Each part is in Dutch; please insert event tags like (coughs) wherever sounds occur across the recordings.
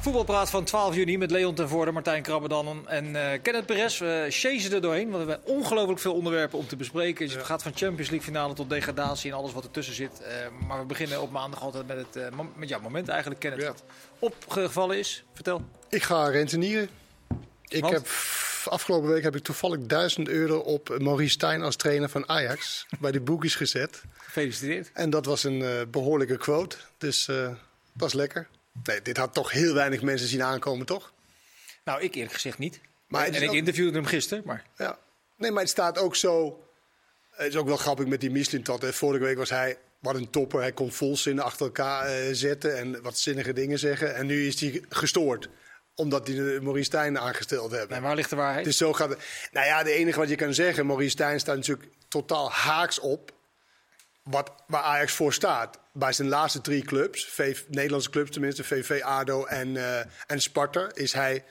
Voetbalpraat van 12 juni met Leon ten Voorde, Martijn Krabbedan en eh Kenneth Perez. We chasen er doorheen, want we hebben ongelooflijk veel onderwerpen om te bespreken. Dus het gaat van Champions League finale tot degradatie en alles wat ertussen zit. Eh, maar we beginnen op maandag altijd met, het, eh, met jouw moment eigenlijk, Kenneth. Ja. Wat opgevallen is, vertel. Ik ga rentenieren. Ik Want? heb, afgelopen week heb ik toevallig 1000 euro op Maurice Stijn als trainer van Ajax (laughs) bij de boekies gezet. Gefeliciteerd. En dat was een eh, behoorlijke quote. Dus eh, dat is lekker. Nee, dit had toch heel weinig mensen zien aankomen, toch? Nou, ik eerlijk gezegd niet. Maar en ik interviewde hem gisteren, maar... Ja. Nee, maar het staat ook zo. Het is ook wel grappig met die hè. Vorige week was hij wat een topper. Hij kon volzinnen achter elkaar eh, zetten en wat zinnige dingen zeggen. En nu is hij gestoord. Omdat de Maurice Stijn aangesteld hebben. En waar ligt de waarheid? Dus zo gaat het. Nou ja, de enige wat je kan zeggen, Maurice Stijn staat natuurlijk totaal haaks op wat, waar Ajax voor staat. Bij zijn laatste drie clubs, Nederlandse clubs tenminste, VV, ADO en, eh, en Sparta, is hij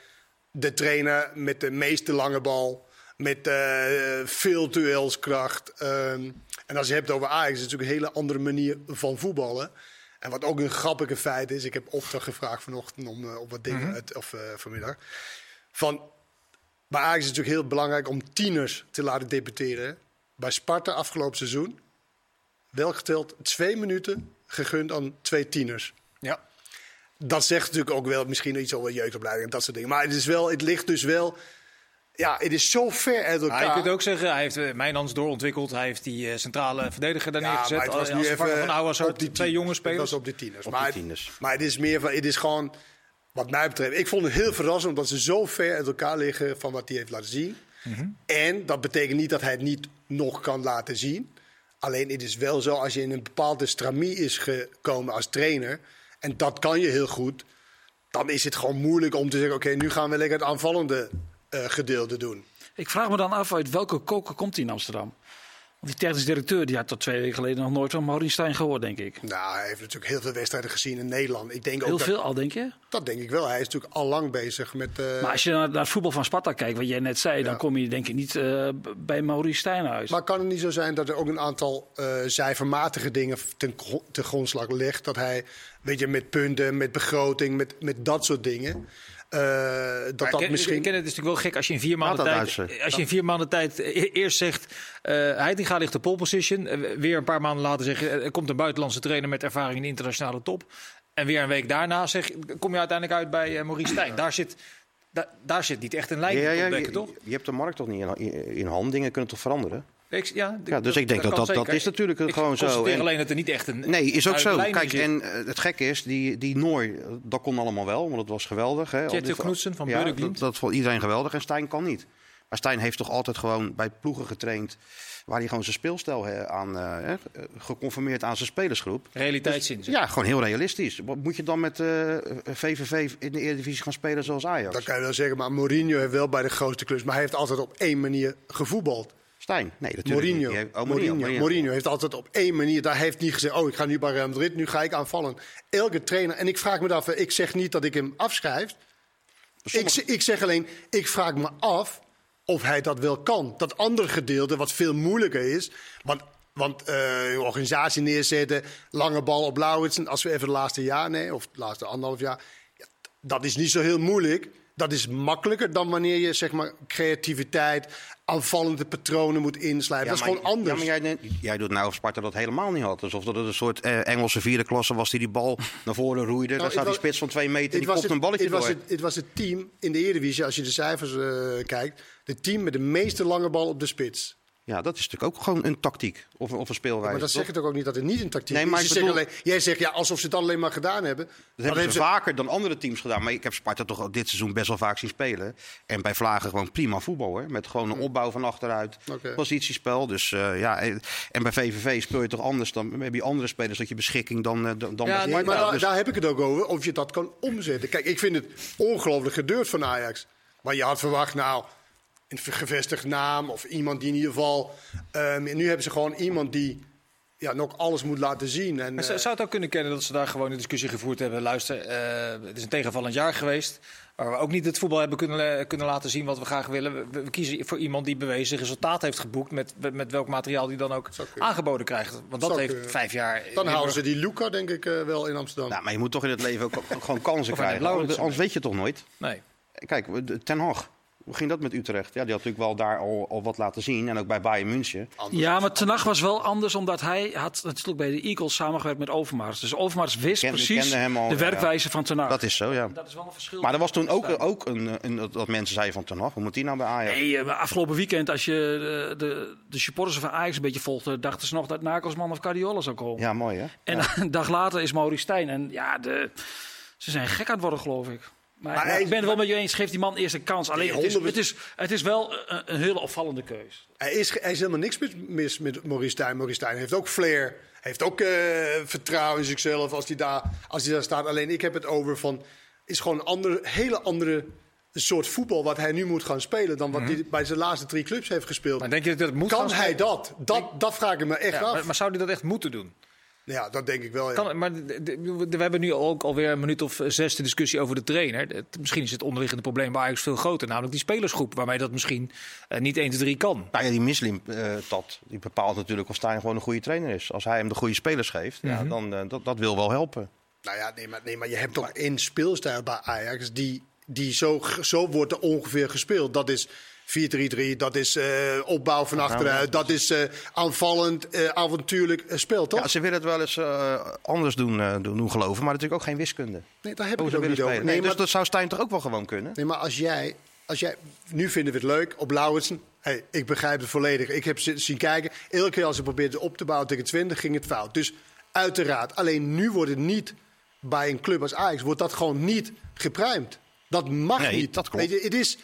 de trainer met de meeste lange bal, met eh, veel duelskracht. Ehm, en als je hebt over Ajax, is het natuurlijk een hele andere manier van voetballen. En wat ook een grappige feit is, ik heb opdracht gevraagd vanochtend om eh, op wat dingen, uit- of vanmiddag. Van, bij Ajax is het natuurlijk heel belangrijk om tieners te laten debuteren. Bij Sparta afgelopen seizoen, wel geteld, twee minuten gegund aan twee tieners. Ja. Dat zegt natuurlijk ook wel misschien iets over jeugdopleiding en dat soort dingen. Maar het, is wel, het ligt dus wel... Ja, het is zo ver uit Nou, elkaar. je kunt ook zeggen, hij heeft uh, Mijnans doorontwikkeld. Hij heeft die eh, centrale verdediger daar Ja, neergezet. maar het was nu even van Ouwas op die twee jonge Het spelers. was op de tieners. Op maar, tieners. maar het is meer van, het is gewoon, wat mij betreft, ik vond het heel verrassend omdat ze zo ver uit elkaar liggen van wat hij heeft laten zien. Mhm. En dat betekent niet dat hij het niet nog kan laten zien. Alleen het is wel zo, als je in een bepaalde stramie is gekomen als trainer, en dat kan je heel goed, dan is het gewoon moeilijk om te zeggen, oké, nu gaan we lekker het aanvallende eh, gedeelte doen. Ik vraag me dan af uit welke koker komt hij in Amsterdam? Die technisch directeur die had tot twee weken geleden nog nooit van Maurice Stijn gehoord, denk ik. Nou, hij heeft natuurlijk heel veel wedstrijden gezien in Nederland. Ik denk ook Heel dat, veel al, denk je? dat denk ik wel. Hij is natuurlijk al lang bezig met. eh, Maar als je naar, naar het voetbal van Sparta kijkt, wat jij net zei, dan kom je denk ik niet eh, bij Maurice Stijn uit. Maar kan het niet zo zijn dat er ook een aantal eh cijfermatige dingen ten, ten grondslag ligt? Dat hij, weet je, met punten, met begroting, met, met dat soort dingen. Eh, dat Maar dat Ken- misschien. Ik ken het is natuurlijk wel gek als je in vier maanden dat tijd, uitzien? als je in vier maanden tijd e- eerst zegt, eh Heitinga ligt op pole position, eh, weer een paar maanden later zeg je, er komt een buitenlandse trainer met ervaring in de internationale top, en weer een week daarna zeg, kom je uiteindelijk uit bij Maurice Stijn. Daar zit, daar, daar zit niet echt een lijn Ja, ja, ja, je, toch? je hebt de markt toch niet in, in, in hand. Dingen kunnen toch veranderen? Ik, ja, Ja, dus ik denk dat dat- dat is natuurlijk Ik gewoon zo. En- alleen dat er niet echt een Nee, is ook zo. Kijk, zit. en eh, het gekke is, die, die Nooi, eh, dat kon allemaal wel, want het was geweldig. Hè? Al Tjetil die- Knudsen van ja, dat, dat vond iedereen geweldig en Stijn kan niet. Maar Stijn heeft toch altijd gewoon bij ploegen getraind... waar hij gewoon zijn speelstijl aan, eh, hè, geconformeerd aan zijn spelersgroep. realiteitszin. zeg. Ja, gewoon heel realistisch. Wat moet je dan met eh, VVV in de Eredivisie gaan spelen zoals Ajax? Dat kan je wel zeggen, maar Mourinho heeft wel bij de grootste klus. Maar hij heeft altijd op één manier gevoetbald. Stijn? Nee, natuurlijk Mourinho. heeft- oh, Mourinho. Mourinho. Mourinho heeft altijd op één manier. Daar heeft niet gezegd: Oh, ik ga nu bij Real Madrid, nu ga ik aanvallen. Elke trainer. En ik vraag me af, ik zeg niet dat ik hem afschrijf. Ik, ik zeg alleen, ik vraag me af of hij dat wel kan. Dat andere gedeelte, wat veel moeilijker is. Want, want eh, organisatie neerzetten, lange bal op Lauwitsen. Als we even het laatste jaar nemen, of het laatste anderhalf jaar. Ja, dat is niet zo heel moeilijk. Dat is makkelijker dan wanneer je zeg maar, creativiteit, aanvallende patronen moet inslijpen. dat is gewoon anders. Ja, maar jij, jij doet nou of Sparta dat helemaal niet had. Alsof dat het een soort eh, Engelse vierde klasse was die die bal (laughs) naar voren roeide. Daar Nou, staat het die spits van twee meter, Het die was, kopt het, een balletje het, was het, het was het team in de Eredivisie, als je de cijfers eh, kijkt. Het team met de meeste lange bal op de spits. Ja, dat is natuurlijk ook gewoon een tactiek of, of een speelwijze. Maar dat toch? zeg ik toch ook niet dat het niet een tactiek Nee, is. maar Ze bedoel- alleen, jij zegt ja, alsof ze het alleen maar gedaan hebben. Dat hebben ze vaker dan andere teams gedaan. Maar ik heb Sparta toch al dit seizoen best wel vaak zien spelen. En bij Vlagen gewoon prima voetbal hoor. Met gewoon een opbouw van achteruit. Positiespel. Dus eh, ja. En en bij VVV speel je toch anders. Dan heb je andere spelers tot je beschikking dan, eh, dan Ja, nee, Maar daar, Dus- daar heb ik het ook over, of je dat kan omzetten. Kijk, ik vind het ongelooflijk gedurfd van Ajax. Maar je had verwacht, nou, een gevestigd naam of iemand die in ieder geval... ehm, en nu hebben ze gewoon iemand die ja, nog alles moet laten zien. En, Maar eh, zou zou het ook kunnen kennen dat ze daar gewoon een discussie gevoerd hebben? Luister, eh, het is een tegenvallend jaar geweest. Waar we ook niet het voetbal hebben kunnen, kunnen laten zien wat we graag willen. We, we kiezen voor iemand die bewezen resultaat heeft geboekt. Met, met welk materiaal die dan ook aangeboden krijgt. Want dat Zou heeft kunnen. vijf jaar. dan houden ze die Luca, denk ik, eh, wel in Amsterdam. Nou, maar je moet toch in het leven ook, gewoon (laughs) kansen krijgen. Anders, weet je toch nooit. Nee. Kijk, Ten Hag. Hoe ging dat met Utrecht? Ja, die had natuurlijk wel daar al, al wat laten zien. En ook bij Bayern München. Anders. Ja, maar Tenag was wel anders, omdat hij had natuurlijk bij de Eagles samengewerkt met Overmars. Dus Overmars wist Ken- precies kende hem al, de ja. werkwijze van Tenag. Dat is zo, ja. Dat is wel een verschil. Maar er was toen ook, ook een, een, dat mensen zeiden van Ten Hag. Hoe moet die nou bij Ajax? Nee, eh, maar afgelopen weekend, als je de, de, de supporters van Ajax een beetje volgde, dachten ze nog dat Nakelsman of Guardiola zou komen. Ja, mooi hè? En (laughs) een dag later is Maurice Stijn. En ja, de, ze zijn gek aan het worden, geloof ik. Maar, hij- ik ben het wel met je eens, geef die man eerst een kans. Alleen, het is, 100%. het is, het is wel een, een hele opvallende keus. Er is, er is helemaal niks mis, mis met Maurice Stijn. Maurice Stijn heeft ook flair. Heeft ook eh, vertrouwen in zichzelf als hij, daar, als hij daar staat. Alleen ik heb het over van... is gewoon een andere, hele andere soort voetbal... wat hij nu moet gaan spelen... dan wat hij bij zijn laatste drie clubs heeft gespeeld. Mhm. Maar denk je dat het moet kan gaan hij dat? Dat, dat vraag ik me echt Ja, af. maar, maar zou hij dat echt moeten doen? Ja, dat denk ik wel. Ja. Kan, maar we hebben nu ook alweer een minuut of zes de discussie over de trainer. Het- misschien is het onderliggende probleem bij Ajax veel groter. Namelijk die spelersgroep, waarmee dat misschien eh, niet 1, 2, 3 kan. Nou ja, die Mislim, eh dat, die bepaalt natuurlijk of Stijn gewoon een goede trainer is. Als hij hem de goede spelers geeft, ja, dan uh, dat, dat wil wel helpen. Nou ja, nee maar, nee, maar je hebt toch één speelstijl bij Ajax... die, die zo, zo wordt er ongeveer gespeeld. Dat is 4-3-3, dat is uh, opbouw van achteruit... dat is uh, aanvallend, uh, avontuurlijk spel, toch? Ja, ze willen het wel eens anders doen, doen, doen, geloven, maar natuurlijk ook geen wiskunde. Nee, daar heb ik het ook niet over. Nee, nee, dus dat zou Stijn toch ook wel gewoon kunnen? Nee, maar als jij... Als jij nu vinden we het leuk op Lauritsen. Hey, ik begrijp het volledig. Ik heb zien kijken. Elke keer als ze probeerden op te bouwen tegen Twente, ging het fout. Dus uiteraard. Alleen nu wordt het niet bij een club als Ajax... wordt dat gewoon niet gepruimd. Dat mag nee, niet. dat klopt. Weet je, het is...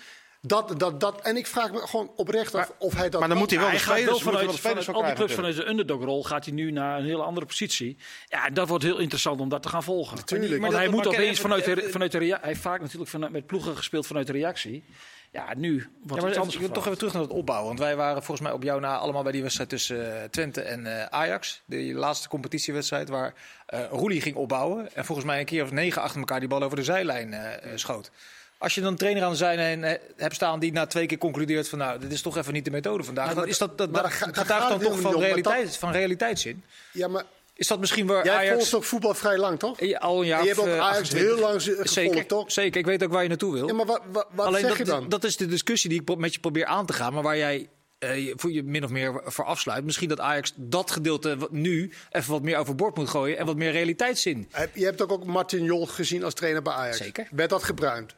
Dat, dat, dat, en ik vraag me gewoon oprecht af of hij dat. Maar dan moet hij wel hij de gaat spelers, wel vanuit, vanuit al die clubs vanuit de underdogrol gaat hij nu naar een hele andere positie. Ja, dat wordt heel interessant om dat te gaan volgen. Natuurlijk. Want Maar hij moet opeens vanuit de, even- vanuit de rea- hij heeft vaak natuurlijk vanuit, met ploegen gespeeld vanuit de reactie. Ja, nu wordt Ja, het maar anders ik wil toch even terug naar het opbouwen. Want wij waren volgens mij op jou na allemaal bij die wedstrijd tussen eh, Twente en eh, Ajax. Die laatste competitiewedstrijd waar eh Roelie ging opbouwen. En volgens mij een keer of negen achter elkaar die bal over de zijlijn eh, eh, schoot. Als je dan een trainer aan de zijlijn eh, hebt staan die na twee keer concludeert van nou, dit is toch even niet de methode vandaag. maar dan is dat, dat, maar dat, gaat dan toch van, om, realiteit, van realiteitszin. Ja, maar Is dat misschien waar jij Ajax volgt toch voetbal vrij lang, toch? al een jaar En je hebt ook eh, Ajax 28. heel lang gevolgd, zeker, toch? Zeker, ik weet ook waar je naartoe wil. Ja, maar wat, wat, wat Alleen zeg dat, je dan? dat is de discussie die ik met je probeer aan te gaan, maar waar jij eh, je, voor je min of meer voor afsluit. Misschien dat Ajax dat gedeelte nu even wat meer overboord moet gooien en wat meer realiteitszin. Je hebt ook, ook Martin Jol gezien als trainer bij Ajax. Zeker. Werd dat gebruind?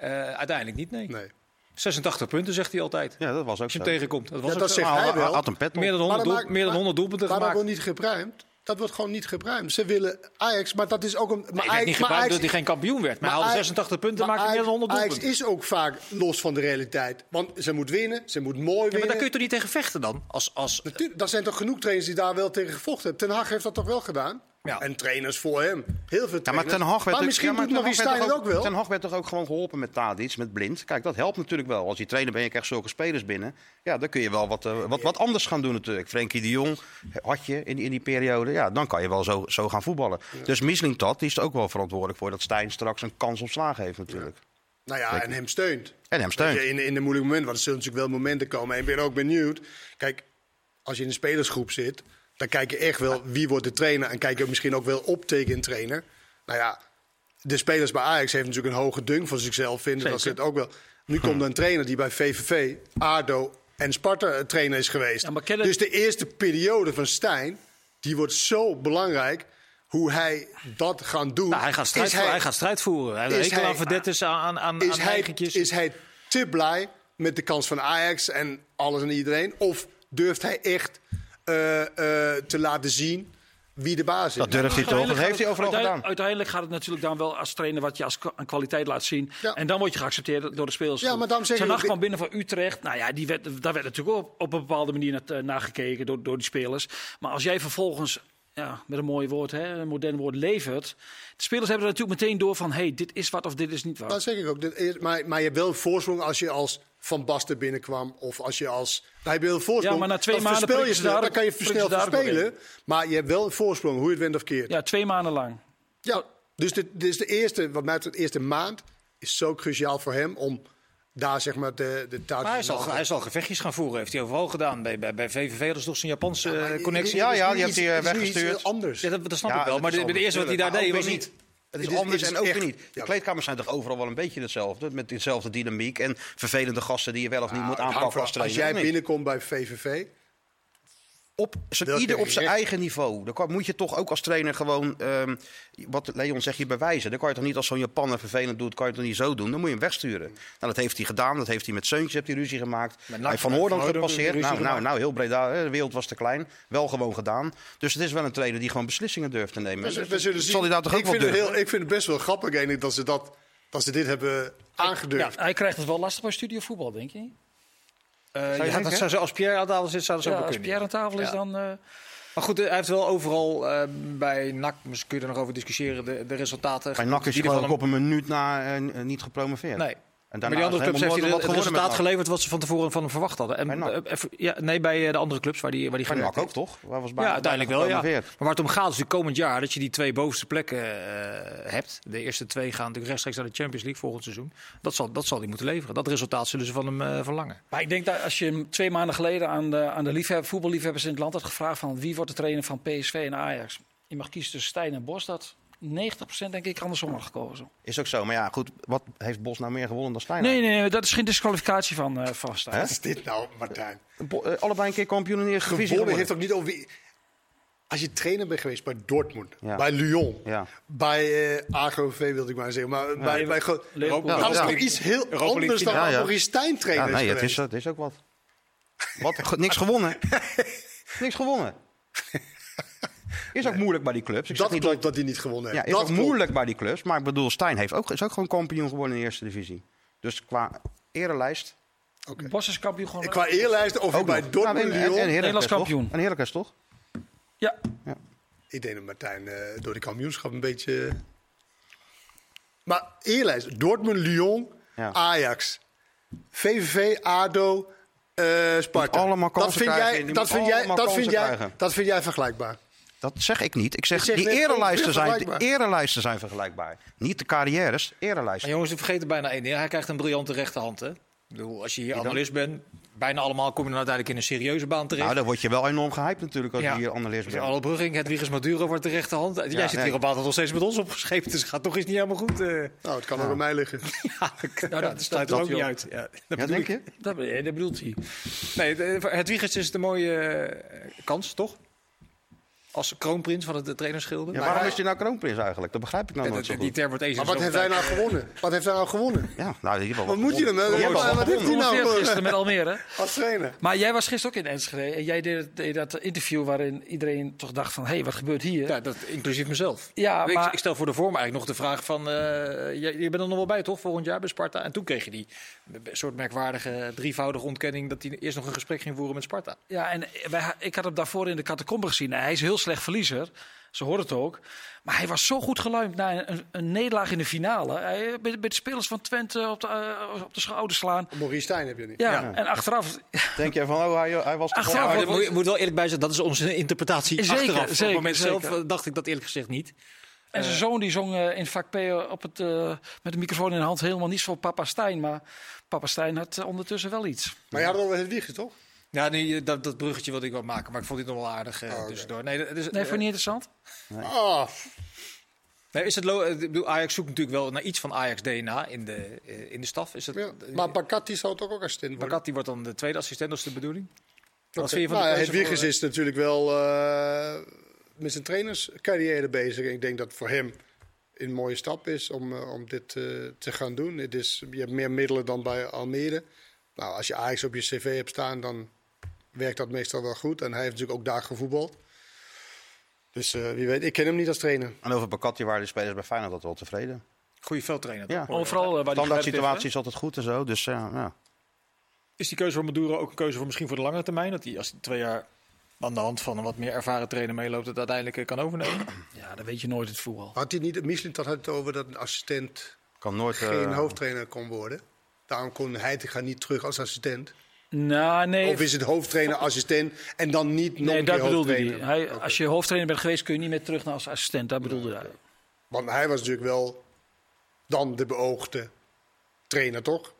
Eh, uiteindelijk niet, nee. Nee. 86 punten zegt hij altijd. Ja, dat was ook Als je zo. tegenkomt. Dat was Ja, ook dat zegt hij wel. Had een pet op. meer dan 100, dat doel- meer dan maar- 100 doelpunten Maar dat gemaakt. wordt niet gebruikt. Dat wordt gewoon niet gebruikt. Ze willen Ajax, maar dat is ook een. Maar Nee, Ajax, niet maar Ajax- dat hij geen kampioen werd. Maar hij haalde Ajax- 86 punten maar maakte meer dan Ajax- 100 Ajax doelpunten. is ook vaak los van de realiteit. Want ze moet winnen, ze moet mooi Ja, maar winnen. daar kun je toch niet tegen vechten dan? Als, als, Natuurlijk, er zijn toch genoeg trainers die daar wel tegen gevochten hebben. Ten Hag heeft dat toch wel gedaan? Ja. En trainers voor hem. Heel veel Ja, trainers. maar Ten Hag werd, maar misschien ja, maar doet Maurice Stijn het ook wel. Ten Hag werd toch ook gewoon geholpen met Tadic, met Blind. Kijk, dat helpt natuurlijk wel. Als je trainer ben je krijgt zulke spelers binnen. Ja, dan kun je wel wat, eh, wat, wat anders gaan doen natuurlijk. Frenkie de Jong had je in, die- in die periode. Ja, dan kan je wel zo, zo gaan voetballen. Dus Mislintat die is er ook wel verantwoordelijk voor dat Stijn straks een kans op slagen heeft natuurlijk. Nou ja, en hem steunt. En hem steunt. Je, In, in de moeilijke momenten, want er zullen natuurlijk wel momenten komen. En ik ben ook benieuwd. Kijk, als je in een spelersgroep zit, dan kijk je echt wel wie wordt de trainer. En kijk je misschien ook wel op tegen een trainer. Nou ja, de spelers bij Ajax heeft natuurlijk een hoge dunk van zichzelf. Vinden dat ze het ook wel. Nu komt er een trainer die bij VVV, ADO en Sparta eh, trainer is geweest. Ja, Dus de eerste periode van Stijn, die wordt zo belangrijk. Hoe hij dat gaat doen. Nou, hij, gaat strijd voeren, hij gaat strijd voeren. Hij is hij- aan verdettes, aan, aan, is aan hij, is hij te blij met de kans van Ajax en alles en iedereen? Of durft hij echt te laten zien wie de baas is? Dat durft hij toch? Dat Uiteindelijk heeft hij gaat het- overal uiteindelijk- gedaan. Uiteindelijk gaat het natuurlijk dan wel als trainer wat je als aan kwaliteit laat zien. Ja. En dan word je geaccepteerd door de spelers. Ja, maar ik- Hag kwam binnen van Utrecht. Nou ja, die werd, daar werd natuurlijk ook op een bepaalde manier naar, naar gekeken door, door die spelers. Maar als jij vervolgens ja, met een mooi woord, hè, een modern woord, levert. De spelers hebben er natuurlijk meteen door van, hey, dit is wat of dit is niet wat. Dat zeg ik ook. Dit is- Maar, maar je hebt wel een voorsprong als je als Van Basten binnenkwam. Of als je als... Je wel een voorsprong. Ja, maar na twee maanden verspel je ze daar Dan kan je verspelen. Maar je hebt wel een voorsprong, hoe je het went of keert. Ja. Ja, twee maanden lang. Dus dit, dit is de eerste, wat mij betreft, de eerste maand is zo cruciaal voor hem om daar zeg maar de, de touwtjes Maar hij zal, hij zal gevechtjes gaan voeren, heeft hij overal gedaan. Bij, bij, bij VVV hadden ze toch zijn Japanse Maar eh, connectie. Ja, is ja, die heeft hij, eh, is weggestuurd. anders. Ja, dat, dat snap Ja, ik wel. dat Maar is de, de eerste wat hij daar deed was niet. Het Het is is- anders het en is ook echt- weer niet. De ja. kleedkamers zijn toch overal wel een beetje hetzelfde. Met dezelfde dynamiek en vervelende gasten die je wel of niet moet aanpakken als als jij binnenkomt bij VVV, op zijn, ieder op zijn eigen niveau. Dan kan- moet je toch ook als trainer gewoon, ehm, wat Leon zegt, je bewijzen. Dan kan je toch niet als zo'n Japaner vervelend doet, kan je het toch niet zo doen. Dan moet je hem wegsturen. Nou, dat heeft hij gedaan. Dat heeft hij met Seuntje, heeft hij ruzie gemaakt. Met Hij heeft Van Hoorn Hooydonk gepasseerd. Nou, nou, gemaakt. nou, heel hè, de wereld was te klein. Wel gewoon gedaan. Dus het is wel een trainer die gewoon beslissingen durft te nemen. we, Dus we zullen dat zien. zal hij daar toch ook ik, wel vind het durven? heel, ik vind het best wel grappig eigenlijk, dat ze, dat, dat ze dit hebben aangedurfd. Ja, hij krijgt het wel lastig bij Studio Voetbal, denk je? Eh, je ja, denken? dat zou, ze- als Pierre aan tafel zit, zou dat zo Ja, wel als kunnen. Pierre aan tafel is, Ja. dan... eh, Maar goed, hij heeft wel overal eh, bij NAC, misschien kun je er nog over discussiëren, de, de resultaten. Bij NAC is gewoon op een minuut na niet gepromoveerd. Nee. En Maar die andere clubs heeft hij het resultaat geleverd wat ze van tevoren van hem verwacht hadden. En, eh, ja, nee, bij eh, de andere clubs waar die, waar die NAC ook, toch? Waar was Ja, uiteindelijk wel, ja. Maar waar het om gaat is komend jaar dat je die twee bovenste plekken eh, hebt. De eerste twee gaan natuurlijk rechtstreeks naar de Champions League volgend seizoen. Dat zal, dat zal hij moeten leveren. Dat resultaat zullen ze van hem eh, verlangen. Maar ik denk dat als je hem twee maanden geleden aan de, aan de liefhebber, voetballiefhebbers in het land had gevraagd van wie wordt de trainer van PSV en Ajax. Je mag kiezen tussen Stijn en Bos. Dat 90% denk ik andersom had gekozen. Is ook zo. Maar ja, goed. Wat heeft Bos nou meer gewonnen dan Stijn? Nee, nee, nee, dat is geen disqualificatie van, eh van Stijn. Hè? Wat is dit nou, Martijn? Bo- eh, allebei een keer kampioen in de eerste divisie Gewonnen heeft ook niet over... wie- Als je trainer bent geweest bij Dortmund, Ja. bij Lyon, Ja. bij eh AGOV wilde ik maar zeggen, maar bij, bij Go- dat is toch iets heel Europa anders dan. Ja, ja. Maurice Stijn Ja, trainer nee, is het is, het is ook wat. wat? Niks gewonnen. (laughs) Niks gewonnen. (laughs) Is ook moeilijk bij die clubs. Ik zeg Dat niet klopt dat hij niet gewonnen Ja, heeft. is dat ook klopt. moeilijk bij die clubs. Maar ik bedoel, Stijn heeft ook, is ook gewoon kampioen geworden in de eerste divisie. Dus qua erelijst... Oké. Bos is kampioen gewoon. Qua eerlijst of Ook bij nog. Dortmund, Nou, en- en- Lyon... en Heracles, Nederlands toch? kampioen. En Heracles, toch? Ja, Ik denk dat Martijn eh, door de kampioenschap een beetje... Maar eerlijst, Dortmund, Lyon, Ja. Ajax, VVV, ADO, eh, Sparta. allemaal dat kansen vind krijgen. jij, Die dat vind jij, dat vind jij, krijgen. dat vind jij vergelijkbaar. Dat zeg ik niet. Ik zeg, die erelijsten zijn, erelijsten zijn vergelijkbaar. Niet de carrières, Maar erelijsten. jongens, we vergeten bijna één ding. Hij krijgt een briljante rechterhand. Hè? Ik bedoel, als je hier analist bent, bijna allemaal kom je dan uiteindelijk in een serieuze baan terecht. Nou, dan word je wel enorm gehyped natuurlijk als Ja. je hier analist bent. Alle Brugging, Hedwiges Maduro wordt de rechterhand. Jij zit nee. hier op water nog steeds met ons opgescheept, dus het gaat toch eens niet helemaal goed. eh. Nou, het kan ook aan mij liggen. (laughs) Ja, dat, dat sluit er ook niet uit. Ja, dat Ja, denk ik. je? dat, eh, dat bedoelt hij. Nee, Hedwiges is de mooie eh, kans, toch? Als kroonprins van het trainerschilder. Ja, waarom hij- is hij nou kroonprins eigenlijk? Dat begrijp ik nou zo die, term wordt eens Maar wat heeft hij nou gewonnen? (laughs) Wat heeft hij nou gewonnen? Ja, nou, die wel Wat moet je dan? Wat, gewonnen. wat, wat heeft hij nou Ongeveer gisteren met Almere. als trainer? Maar jij was gisteren ook in Enschede. En jij deed, deed dat interview waarin iedereen toch dacht van... hé, hey, wat gebeurt hier? Ja, dat, inclusief mezelf. Ja, ik, maar- ik stel voor de vorm eigenlijk nog de vraag van... eh, je, je bent er nog wel bij, toch? Volgend jaar bij Sparta. En toen kreeg je die soort merkwaardige drievoudige ontkenning... dat hij eerst nog een gesprek ging voeren met Sparta. Ja, en wij, ik had hem daarvoor in de catacombe gezien. Hij is heel slecht verliezer. Ze hoort het ook. Maar hij was zo goed geluimd na een, een nederlaag in de finale. Hij, bij, bij de spelers van Twente op de, eh, op de schouder slaan. Maurice Stijn heb je niet. Ja, Ja. en achteraf... Denk je van, oh, hij, hij was toch Achteraf dat moet, je moet wel eerlijk bij zijn, dat is onze interpretatie Zeker, achteraf. Op zeker, het moment zelf zeker. eh, dacht ik dat eerlijk gezegd niet. En zijn zoon die zong eh, in vak P op het, eh, met de microfoon in de hand helemaal niet voor papa Stijn. Maar papa Stijn had eh, ondertussen wel iets. Maar je had over het wiegen, toch? Ja, nee, dat, dat bruggetje wilde ik wel maken, maar ik vond dit nog wel aardig eh, Oh, tussendoor. Nee, dat is, Nee, vond je niet interessant? Ah, nee, is het eh, ik bedoel, Ajax zoekt natuurlijk wel naar iets van Ajax DNA in de, eh, in de staf. Is het, ja. Maar Bakati zou toch ook assistent worden? Bakat, die wordt dan de tweede assistent, dat is de bedoeling. Wat vind je van Nou, de het Wiegers is natuurlijk wel eh, met zijn trainerscarrière bezig. Ik denk dat voor hem een mooie stap is om, eh, om dit eh, te gaan doen. Het is, je hebt meer middelen dan bij Almere. Nou, als je Ajax op je cv hebt staan, dan werkt dat meestal wel goed. En hij heeft natuurlijk ook daar gevoetbald. Dus eh, wie weet, ik ken hem niet als trainer. En over Bakati waren de spelers bij Feyenoord altijd wel tevreden. Goede veldtrainer. Ja. Overal eh, waar die Standaard situatie is altijd goed en zo. Dus ja, ja. Is die keuze voor Maduro ook een keuze voor misschien voor de langere termijn? Dat hij als hij twee jaar aan de hand van een wat meer ervaren trainer meeloopt, het uiteindelijk eh, kan overnemen. (clears throat) Ja, dan weet je nooit het voetbal. Had hij niet, Michelin had het over dat een assistent Kan nooit... eh, geen hoofdtrainer kon worden. Daarom kon Heitinga niet terug als assistent. Nou, nee. Of is het hoofdtrainer, assistent en dan niet nog nee, een dat bedoelde hij. Als je hoofdtrainer bent geweest, kun je niet meer terug naar als assistent. Dat bedoelde hij. Want hij was natuurlijk wel dan de beoogde trainer, toch?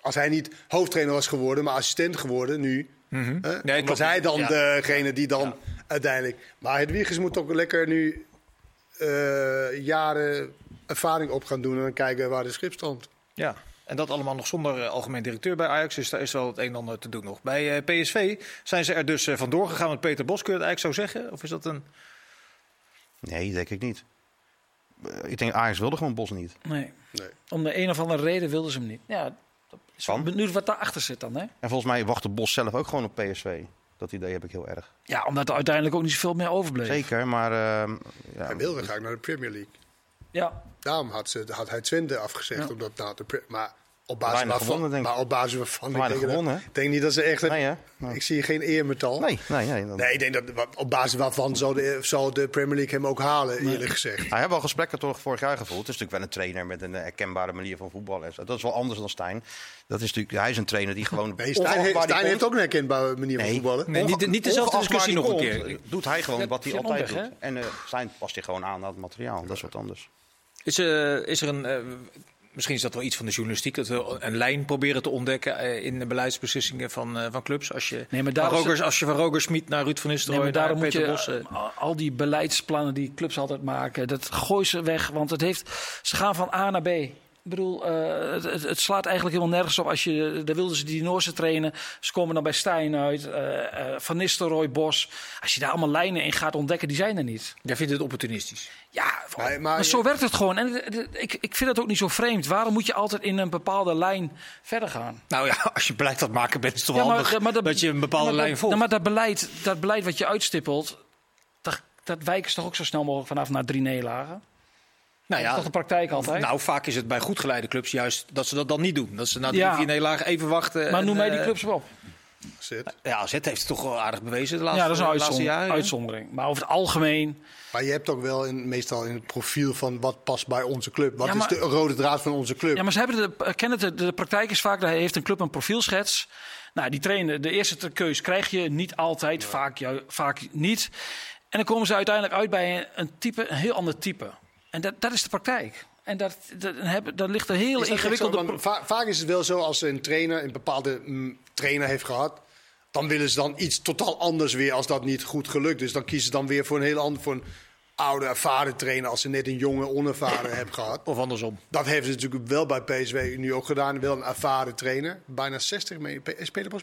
Als hij niet hoofdtrainer was geworden, maar assistent geworden nu... Hè, Nee, was hij dan Ja. degene die dan uiteindelijk... Maar Hedwiges moet ook lekker nu eh, jaren ervaring op gaan doen... en dan kijken waar de schip stond. Ja, en dat allemaal nog zonder eh, algemeen directeur bij Ajax. Dus daar is wel het een en ander te doen nog. Bij eh, PSV zijn ze er dus eh, vandoor gegaan met Peter Bos. Kun je dat eigenlijk zo zeggen? Of is dat een... Nee, denk ik niet. Ik denk Ajax wilde gewoon Bos niet. Nee. Nee. Om de een of andere reden wilden ze hem niet. Ja, dat is Van? benieuwd wat daarachter zit dan, hè? En volgens mij wachtte Bos zelf ook gewoon op PSV. Dat idee heb ik heel erg. Ja, omdat er uiteindelijk ook niet zoveel meer overbleef. Zeker, maar... ehm, ja, Hij wilde graag naar de Premier League. Ja, Daarom had, ze, had hij Twente afgezegd. Ja. Omdat, nou, de, maar, op basis Weinig waarvan, gewonnen, denk ik. maar op basis waarvan... ik denk, gewonnen, niet dat ze echt... Nee, hè? Nee. Ik zie geen eermetal. Nee, nee, nee. dan- Nee, ik denk dat op basis waarvan zal de, zal de Premier League hem ook halen, eerlijk gezegd. Hij heeft wel gesprekken toch vorig jaar gevoeld. Het is natuurlijk wel een trainer met een herkenbare manier van voetballen. Dat is wel anders dan Stijn. Dat is natuurlijk, hij is een trainer die gewoon. Nee, Stijn, heeft, ook een herkenbare manier van Nee. voetballen. Nee, niet, niet dezelfde discussie nog een keer. Doet hij gewoon Dat wat hij altijd doet. En eh Stijn past hij gewoon aan aan het materiaal. Dat is wat anders. Is, eh, is er een... eh, misschien is dat wel iets van de journalistiek. Dat we een lijn proberen te ontdekken eh, in de beleidsbeslissingen van, van clubs. Als je, Nee, maar van Rogers, als je van Roger Smit naar Ruud van nee, Nistelrooy, maar daarom naar moet je Bos... al die beleidsplannen die clubs altijd maken, dat gooi ze weg. Want het heeft, ze gaan van A naar B. Ik bedoel, eh, het, slaat eigenlijk helemaal nergens op. Als je, daar wilden ze die Noorse trainen. Ze komen dan bij Stijn uit. eh, eh, van Nistelrooy, Bos. Als je daar allemaal lijnen in gaat ontdekken, die zijn er niet. Jij vindt het opportunistisch. Ja, Maar- maar, maar- zo werkt het gewoon. En ik, ik vind het ook niet zo vreemd. Waarom moet je altijd in een bepaalde lijn verder gaan? Nou ja, als je beleid het maken bent, is het toch Ja, wel maar- handig dat- dat je een bepaalde dat- lijn volgt. maar dat beleid, dat beleid wat je uitstippelt, dat, dat wijken ze toch ook zo snel mogelijk vanaf naar drie nederlagen? Nou Dat is toch de praktijk altijd? Nou, vaak is het bij goed geleide clubs juist dat ze dat dan niet doen. Dat ze na drie, Ja. vier nederlagen even wachten. maar en, noem mij die eh, clubs wel op. Zit. Ja, AZ heeft het toch wel aardig bewezen de laatste, Ja, dat is een jaren. uitzondering. Maar over het algemeen, Maar je hebt ook wel in, meestal in het profiel van wat past bij onze club. Wat Ja, maar- is de rode draad van onze club? Ja, maar ze hebben de, eh, kennen het, de, de praktijk is vaak, daar heeft een club een profielschets. Nou, die trainen, de eerste keus krijg je niet altijd, vaak, ju- vaak niet. En dan komen ze uiteindelijk uit bij een, een type, een heel ander type. En dat, dat is de praktijk. En dat, dat, hebben, dat ligt een heel zo? va- vaak is het wel zo als een trainer een bepaalde mm, trainer heeft gehad. Dan willen ze dan iets totaal anders weer als dat niet goed gelukt is. Dan kiezen ze dan weer voor een heel ander, voor een oude ervaren trainer als ze net een jonge onervaren (coughs) hebben gehad. Of andersom. Dat hebben ze natuurlijk wel bij PSW nu ook gedaan. Wel een ervaren trainer. Bijna 60 mee. Bij?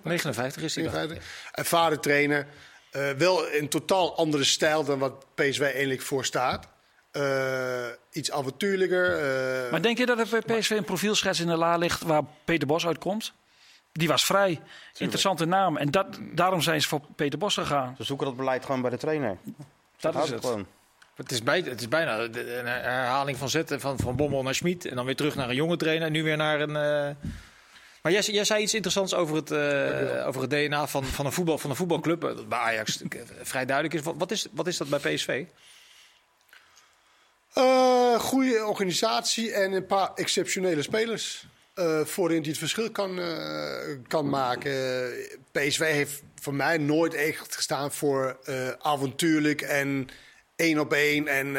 59 is. 59. Ervaren trainer. Eh, wel een totaal andere stijl dan wat PSW eigenlijk voor staat. Eh, iets avontuurlijker. eh, Maar denk je dat er bij PSV een profielschets in de la ligt waar Peter Bos uitkomt? Die was vrij. Interessante naam. En dat, daarom zijn ze voor Peter Bos gegaan. Ze zoeken dat beleid gewoon bij de trainer. Dat is het. Gewoon. Het is, bij, het is bijna een herhaling van zetten van, van Bommel naar Schmid. En dan weer terug naar een jonge trainer. En nu weer naar een... eh, Maar jij, jij zei iets interessants over het, eh, over het DNA van, van, een voetbal, van een voetbalclub. Dat bij Ajax vrij duidelijk is. Wat- Wat is, wat is dat bij PSV? Eh, goede organisatie en een paar exceptionele spelers. eh voorin die het verschil kan, eh, kan maken. PSV heeft voor mij nooit echt gestaan voor avontuurlijk en één op één. En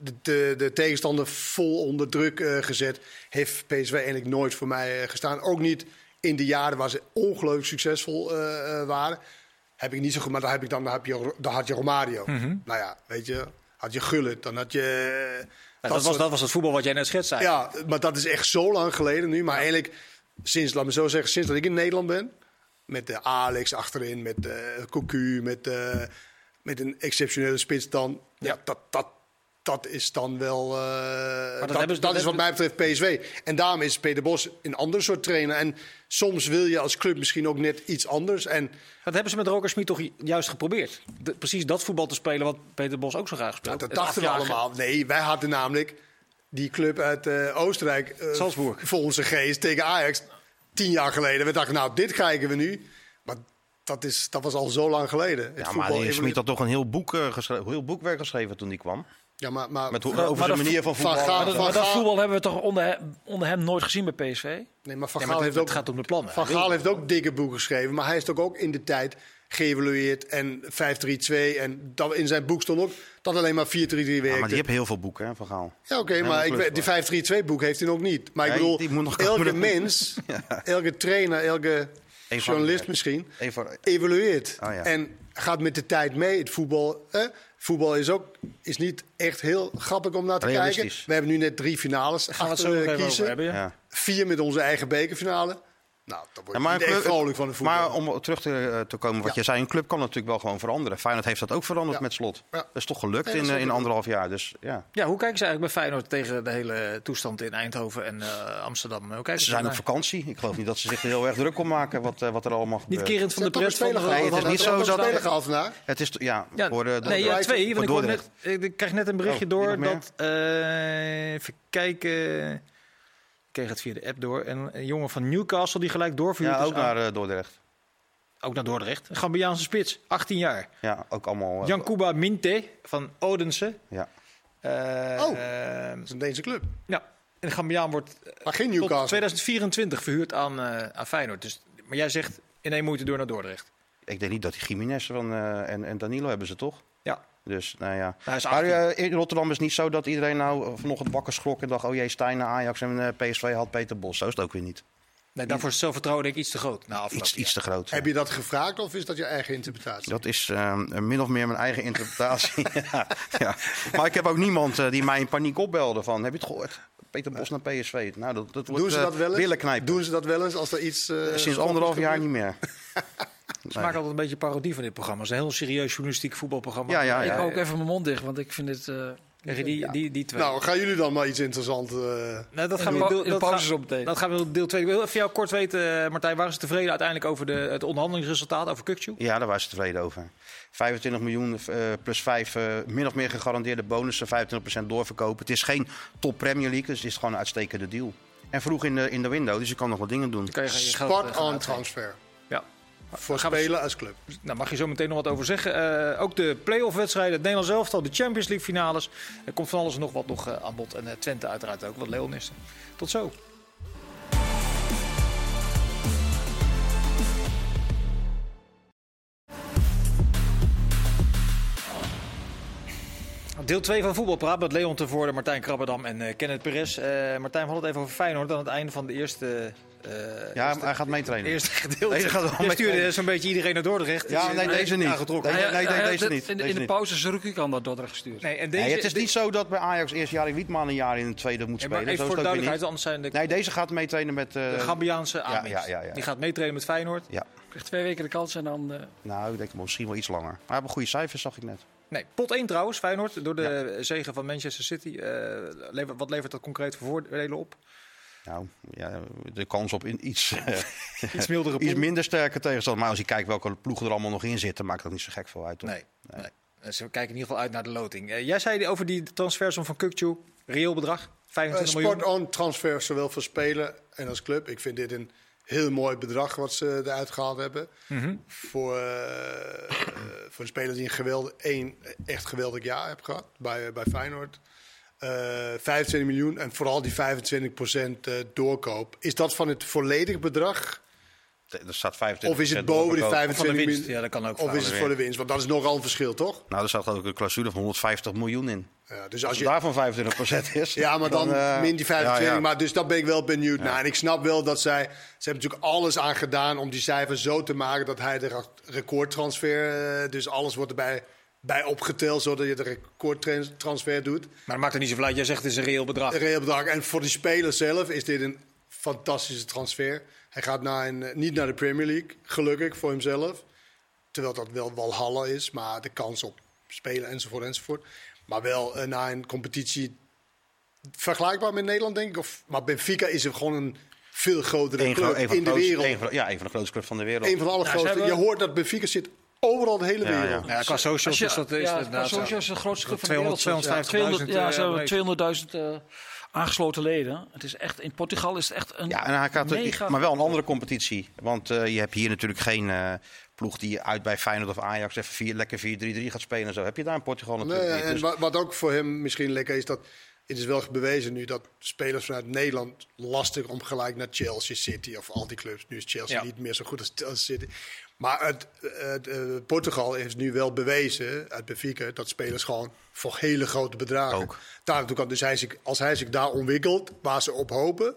de, de, de tegenstander vol onder druk gezet. Heeft PSV eigenlijk nooit voor mij gestaan. Ook niet in de jaren waar ze ongelooflijk succesvol waren. Heb ik niet zo goed, maar dan, heb ik dan, heb je, dan had je Romario. Nou ja, weet je, had je Gullit, dan had je... eh, dat, was, dat was het voetbal wat jij net schetste. eigenlijk. ja, maar dat is echt zo lang geleden nu. Maar eigenlijk, sinds, laat me zo zeggen, sinds dat ik in Nederland ben. Met de Alex achterin, met de Cocu, met, eh, met een exceptionele spits dan. Ja, dat, dat, dat is dan wel. eh, dat hebben dat dat is wat mij betreft PSV. En daarom is Peter Bos een ander soort trainer. En soms wil je als club misschien ook net iets anders. En Dat hebben ze met Roger Smit toch ju- juist geprobeerd. De- precies dat voetbal te spelen wat Peter Bos ook zo graag speelt. dat Het dachten we allemaal. Nee, wij hadden namelijk die club uit eh, Oostenrijk. eh, Salzburg. Voor onze geest tegen Ajax. Tien jaar geleden. We dachten, nou, dit kijken we nu. Maar dat, is, dat was al zo lang geleden. Het Ja, maar Smit had toch een heel, boek, eh, geschreven, heel boekwerk geschreven toen die kwam. Ja, maar, maar, Met hoe, Maar- over maar zijn dat- manier van Van voetballen. Gaal- Maar dat, Van voetbal hebben we toch onder, hem- onder hem nooit gezien bij PSV? nee, maar Van Ja, Gaal maar heeft het, ook het gaat om de plannen. Van Gaal heeft ook dikke boeken geschreven, maar hij is toch ook in de tijd geëvalueerd en 5-3-2. En dat, in zijn boek stond ook dat alleen maar 4-3-3 werkte. Ja, maar die heeft heel veel boeken, hè, Van Gaal. Ja, oké, maar ik, die 5-3-2 boek heeft hij ook niet. Maar ik Nee, bedoel, die moet nog elke komen. mens, (laughs) elke trainer, elke journalist misschien, evalueert. Oh, ja. En gaat met de tijd mee. Het voetbal, hè? Voetbal is ook is niet echt heel grappig om naar te kijken. We hebben nu net drie finales Gaan we het zo eh, kiezen. over hebben. ja. ja. Vier met onze eigen bekerfinale. Nou, dan word Ja, maar, niet vrolijk van het voetbal. maar om terug te, eh, te komen wat Ja. je zei, een club kan natuurlijk wel gewoon veranderen. Feyenoord heeft dat ook veranderd Ja. met slot. Ja. Dat is toch gelukt Nee, in, eh, in anderhalf jaar. Dus ja, Ja, hoe kijken ze eigenlijk bij Feyenoord tegen de hele toestand in Eindhoven en eh, Amsterdam? Hoe kijken ze ze zijn op vakantie. Ik geloof niet dat ze zich er heel erg druk om maken wat, wat er allemaal Niet gebeurt. kerend van de pres Nee, het is niet zo dat- gehaald vandaag. Het is ja, Ja, voor de, nee, twee. Ik, krijg net een berichtje Oh, door dat... eh, even kijken... Kreeg het via de app door. En een jongen van Newcastle die gelijk doorvuurt. Ja, is ook naar eh, Dordrecht. ook naar Dordrecht. Een Gambiaanse spits, 18 jaar. Ja, ook allemaal. eh, Jankuba Minte van Odense. ja. Eh, Oh. eh, Dat is een Deense club. ja, en Gambiaan wordt eh, Maar geen tot Newcastle. 2024 verhuurd aan, eh, aan Feyenoord. Dus, maar jij zegt in één moeite door naar Dordrecht. Ik denk niet dat die Jiménez van, eh, en, en Danilo hebben ze toch? Dus, nou ja. hij is Maar 18. eh, in Rotterdam is het niet zo dat iedereen nou eh, vanochtend wakker schrok en dacht: oh jee, Stijn naar Ajax en eh, PSV had Peter Bos. Zo is het ook weer niet. nee, daarvoor is het zelfvertrouwen denk ik iets te groot. Na afloop. Iets, iets te groot. Heb je dat gevraagd of is dat je eigen interpretatie? Dat is min of meer mijn eigen interpretatie. (laughs) ja, ja. Maar ik heb ook niemand die mij in paniek opbelde van... heb je het gehoord? Peter Bos naar PSV. Nou, dat, dat wordt Doen ze eh, dat wel eens? billen knijpen. Doen ze dat wel eens als er iets... Sinds anderhalf jaar niet meer. (laughs) Ze maken altijd een beetje parodie van dit programma. Het is een heel serieus journalistiek voetbalprogramma. Ja, ja, ik ja. hou ook even mijn mond dicht, want ik vind het... eh, Krijg je die, die, die twee. Nou, gaan jullie dan maar iets interessants... eh, Nee, dat gaan we deel, in de dat gaan- zo meteen. Dat gaan we deel 2. Ik wil even van jou kort weten, eh, Martijn. Waren ze tevreden uiteindelijk over de, het onderhandelingsresultaat over Kukcu? Ja, daar waren ze tevreden over. 25 miljoen eh, plus 5 eh, min of meer gegarandeerde bonussen. 25% doorverkopen. Het is geen top Premier League, dus het is gewoon een uitstekende deal. En vroeg in de, in de window, dus je kan nog wat dingen doen. On uitgeven. transfer. Voor Gaan we- spelen als club. Nou, mag je zo meteen nog wat over zeggen. Eh, ook de play-off wedstrijden, het Nederlands elftal, de Champions League finales. Er komt van alles en nog wat nog eh, aan bod. En eh, Twente uiteraard ook, wat Leonissen. Tot zo. Deel 2 van Voetbalpraat met Leon Tevoorde, Martijn Krabberdam en eh, Kenneth Perez. Martijn, we hadden het even over Feyenoord aan het einde van de eerste... eh, Ja, maar hij gaat meetrainen. Eerste (laughs) gedeelte. Nee, dat gaat wel stuurde trainen. zo'n beetje iedereen naar Dordrecht. Ja, nee, eh, deze niet. aangetrokken. Nee, nee, deze niet, In, deze in de pauze is aan naar Dordrecht gestuurd. Nee, en deze, Nee, het is niet zo dat bij Ajax eerst jaar Wietman een jaar in het tweede moet Ja, maar spelen. even voor de duidelijkheid, anders zijn de. Nee, deze gaat meetrainen met... eh, de Gambiaanse Amex. ja, ja, ja. Die gaat meetrainen met Feyenoord. ja, Krijgt twee weken de kans en dan... eh, nou, ik denk misschien wel iets langer. Maar hij heeft goede cijfers, zag ik net. Nee, pot 1 trouwens, Feyenoord. Door de zegen van Manchester City. Eh, lever- wat levert dat concreet voor voordelen op? Nou, ja, de kans op in iets, (laughs) eh, Iets mildere iets minder sterke tegenstander. Maar als je kijkt welke ploegen er allemaal nog in zitten, maakt dat niet zo gek veel uit. Toch? Nee, nee. Eh, Ze kijken in ieder geval uit naar de loting. Eh, jij zei over die transfersom van Kukcu. Reëel bedrag, Eh, 25 miljoen. spot on transfer, zowel voor spelen en als club. Ik vind dit een heel mooi bedrag wat ze eruit gehaald hebben. Mhm. Voor, eh, eh, voor een speler die een geweldig, één echt geweldig jaar heeft gehad bij, bij Feyenoord. Eh 25 miljoen en vooral die 25% eh, doorkoop. Is dat van het volledige bedrag? Er staat 25 Of is het boven die Van de 25 winst. miljoen? Ja, dat kan ook. Of is het voor de winst? Want dat is nogal een verschil, toch? Nou, er staat ook een clausule van 150 miljoen in. Ja, dus Als als je daarvan 25% (laughs) is. Ja, maar dan, eh, min die 25. ja, ja. Maar dus dat ben ik wel benieuwd naar. En ik snap wel dat zij... Ze hebben natuurlijk alles aan gedaan om die cijfers zo te maken... dat hij de ra- recordtransfer... eh, dus alles wordt erbij bij opgeteld... zodat je de recordtransfer doet. Maar dat maakt er niet zoveel uit. Jij zegt het is een reëel bedrag. Een reëel bedrag. En voor die speler zelf is dit een fantastische transfer. Hij gaat naar een, eh, niet naar de Premier League, gelukkig voor hemzelf. Terwijl dat wel Walhalla is, maar de kans op spelen enzovoort enzovoort. Maar wel eh, naar een competitie vergelijkbaar met Nederland, denk ik. Of, maar Benfica is er gewoon een veel grotere Eén club in de grootste- wereld. een van- ja, een van de grootste clubs van de wereld. Een van de allergrootste. hebben- Je hoort dat Benfica zit overal de hele Ja, ja. wereld. Ja, qua socials je- is dat... Is ja, qua socials is de grootste club van de 200, wereld. 250.000 Ja, ze hebben eh, 200.000 eh, aangesloten leden. Het is echt, in Portugal is het echt een Ja, en hij gaat mega... maar wel een andere competitie. Want eh, je hebt hier natuurlijk geen eh, ploeg die uit bij Feyenoord of Ajax even vier, lekker 4-3-3 gaat spelen. En zo heb je daar in Portugal natuurlijk Nee, niet. en Dus- wat, wat ook voor hem misschien lekker is, dat het is wel bewezen nu dat spelers vanuit Nederland lastig om gelijk naar Chelsea, City of al die clubs. Nu is Chelsea Ja. niet meer zo goed als, als City. Maar het, het, eh, Portugal heeft nu wel bewezen uit Benfica dat spelers gewoon voor hele grote bedragen. Ook. Daar naartoe kan. Dus hij zich, als hij zich daar ontwikkelt, waar ze op hopen,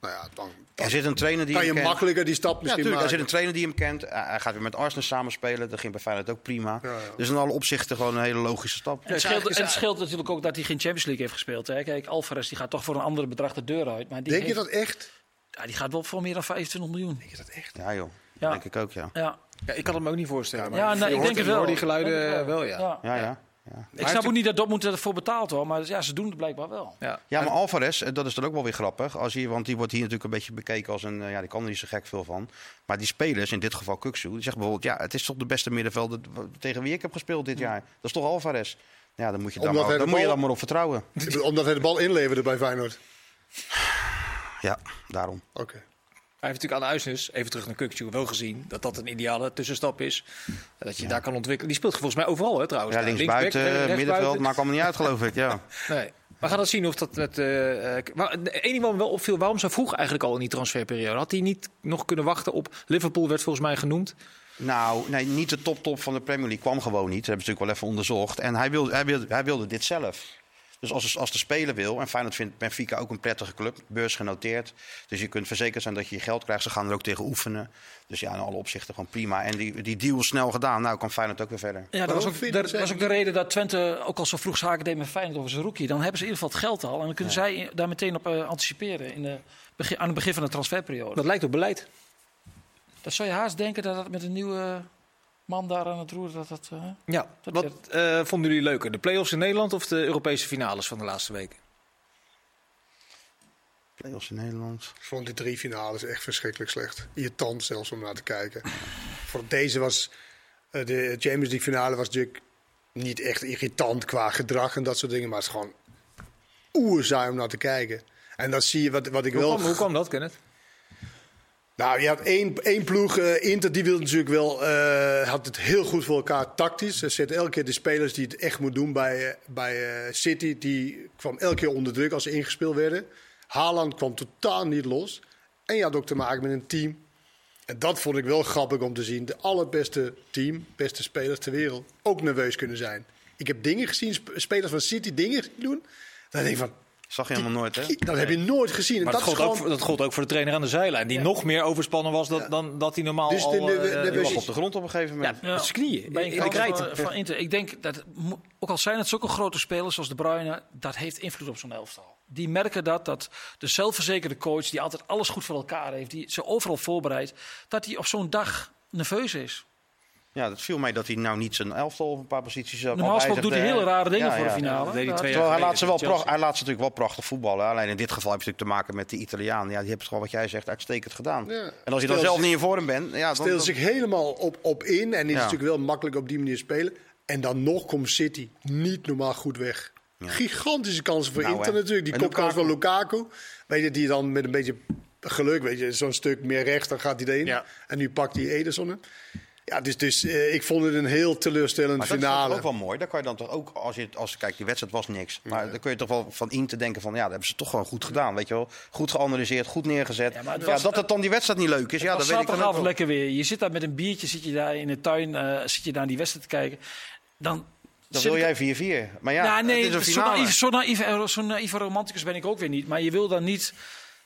nou ja, dan, dan er zit een trainer die kan je makkelijker die stap Ja, misschien natuurlijk. Er zit maken. een trainer die hem kent. Hij gaat weer met Arsenal samenspelen. Dat ging bij Feyenoord ook prima. Ja, ja. Dus in alle opzichten gewoon een hele logische stap. En het, scheelt, en het scheelt natuurlijk ook dat hij geen Champions League heeft gespeeld. Hè. Kijk, Alvarez die gaat toch voor een andere bedrag de deur uit. Maar die, Denk je dat echt? ja, die gaat wel voor meer dan 25 miljoen. Denk je dat echt? Ja joh, Ja. denk ik ook ja. Ja, Ja, ik kan het me ook niet voorstellen. maar ja je ik denk het wel. die geluiden wel, ja. Ja, ja. ja. Ik snap ook niet dat Dortmund ervoor betaalt hoor, maar ja, ze doen het blijkbaar wel. Ja. Ja, maar Alvarez, eh, dat is dan ook wel weer grappig. Als hij, want die wordt hier natuurlijk een beetje bekeken als een... eh, Ja, die kan er niet zo gek veel van. Maar die spelers, in dit geval Kuksu, die zegt bijvoorbeeld... Ja, het is toch de beste middenvelder tegen wie ik heb gespeeld dit jaar. Dat is toch Alvarez? Ja, dan moet je, Omdat maar, dan moet je daar maar op vertrouwen. (laughs) Omdat hij de bal inleverde bij Feyenoord. Ja, daarom. Oké. Hij heeft natuurlijk aan de Uisnes, even terug naar Kukcu, wel gezien dat dat een ideale tussenstap is. Dat je daar kan ontwikkelen. Die speelt volgens mij overal hè, trouwens. Ja, linksbuiten, Linksback, eh, middenveld, maakt allemaal niet uit geloof ik. Ja. (laughs) Nee. We gaan dat zien of dat met. eh eh, maar één me wel opviel, waarom zo vroeg eigenlijk al in die transferperiode? Had hij niet nog kunnen wachten op. Liverpool werd volgens mij genoemd. Nou, nee, niet de top-top van de Premier League kwam gewoon niet. Dat hebben ze natuurlijk wel even onderzocht. En hij wilde, hij wilde, hij wilde dit zelf. Dus als, als de speler wil, en Feyenoord vindt Benfica ook een prettige club, beurs genoteerd. Dus je kunt verzekerd zijn dat je je geld krijgt. Ze gaan er ook tegen oefenen. Dus ja, in alle opzichten gewoon prima. En die, die deal is snel gedaan. Nou kan Feyenoord ook weer verder. Ja, dat was ook, dat dat was ook de reden dat Twente ook al zo vroeg zaken deed met Feyenoord over zijn rookie. Dan hebben ze in ieder geval het geld al en dan kunnen zij daar meteen op eh, anticiperen in de begin, aan het begin van de transferperiode. Dat lijkt op beleid. Dat zou je haast denken dat het met een nieuwe man daar aan het roer dat dat. eh, Ja. Dat Wat eh, vonden jullie leuker? De play-offs in Nederland of de Europese finales van de laatste weken? Playoffs in Nederland. Ik vond die drie finales echt verschrikkelijk slecht. Irritant zelfs om naar te kijken. Voor deze was eh, de Champions League finale was natuurlijk niet echt irritant qua gedrag en dat soort dingen. Maar het is gewoon oerzaai om naar te kijken. En dat zie je wat, wat ik Hoe wel... kwam, hoe kwam dat, Kenneth? Nou, je had één, één ploeg, eh, Inter, die wilde natuurlijk wel, eh, had het heel goed voor elkaar tactisch. Ze zetten elke keer de spelers die het echt moet doen bij, eh, bij City. Die kwam elke keer onder druk als ze ingespeeld werden. Haaland kwam totaal niet los. En je had ook te maken met een team. En dat vond ik wel grappig om te zien. De allerbeste team, beste spelers ter wereld, ook nerveus kunnen zijn. Ik heb dingen gezien, sp- spelers van City dingen doen. Dan denk ik van, Zag je helemaal nooit, hè? dat heb je nooit gezien. Maar dat dat, is gold ook, gewoon... voor- dat gold ook voor de trainer aan de zijlijn. Die nog meer overspannen was dan, dan dat hij normaal Dus de- al... de- eh, de- Die de- lag op de grond op een gegeven moment. ja, met zijn knieën. bij een van, van Inter. Ik denk dat, ook al zijn het zulke grote spelers zoals De Bruyne, dat heeft invloed op zo'n elftal. Die merken dat, dat de zelfverzekerde coach, die altijd alles goed voor elkaar heeft, die ze overal voorbereidt, dat hij op zo'n dag nerveus is. Ja, dat viel mij dat hij nou niet zijn elftal op een paar posities had Normaal gesproken doet hij hele rare dingen Ja, voor de ja. finale. deed hij laat, ze wel pracht- hij laat ze natuurlijk wel prachtig voetballen. Alleen in dit geval heb je natuurlijk te maken met de Italiaan. Ja, die hebben het gewoon, wat jij zegt, uitstekend gedaan. Ja. En als je dan zelf zich- niet in vorm bent... Ja, dan, zich helemaal op, op in. En is Ja. natuurlijk wel makkelijk op die manier spelen. En dan nog komt City niet normaal goed weg. Gigantische kansen voor Nou, Inter hè. natuurlijk. Die kopkans van Lukaku. Weet je, die dan met een beetje geluk, weet je, zo'n stuk meer rechts, dan gaat hij erin. Ja. En nu pakt hij Ederson hem. Ja, dus, dus eh, ik vond het een heel teleurstellend Maar dat is finale. ook wel mooi. Dan kan je dan toch ook, als je, als, kijk, die wedstrijd was niks. Maar dan kun je toch wel van in te denken van, ja, dat hebben ze toch gewoon goed gedaan. Weet je wel, goed geanalyseerd, goed neergezet. Ja, Ja, maar het was- dat het dan die wedstrijd niet leuk is, ja, dat weet ik dan ook lekker weer. Je zit daar met een biertje, zit je daar in de tuin, eh, zit je daar naar die wedstrijd te kijken. Dan, Dan wil jij 4-4. Maar ja, Ja, nee, het is een zo finale. naïef, zo, naïef, eh, romanticus ben ik ook weer niet. Maar je wil dan niet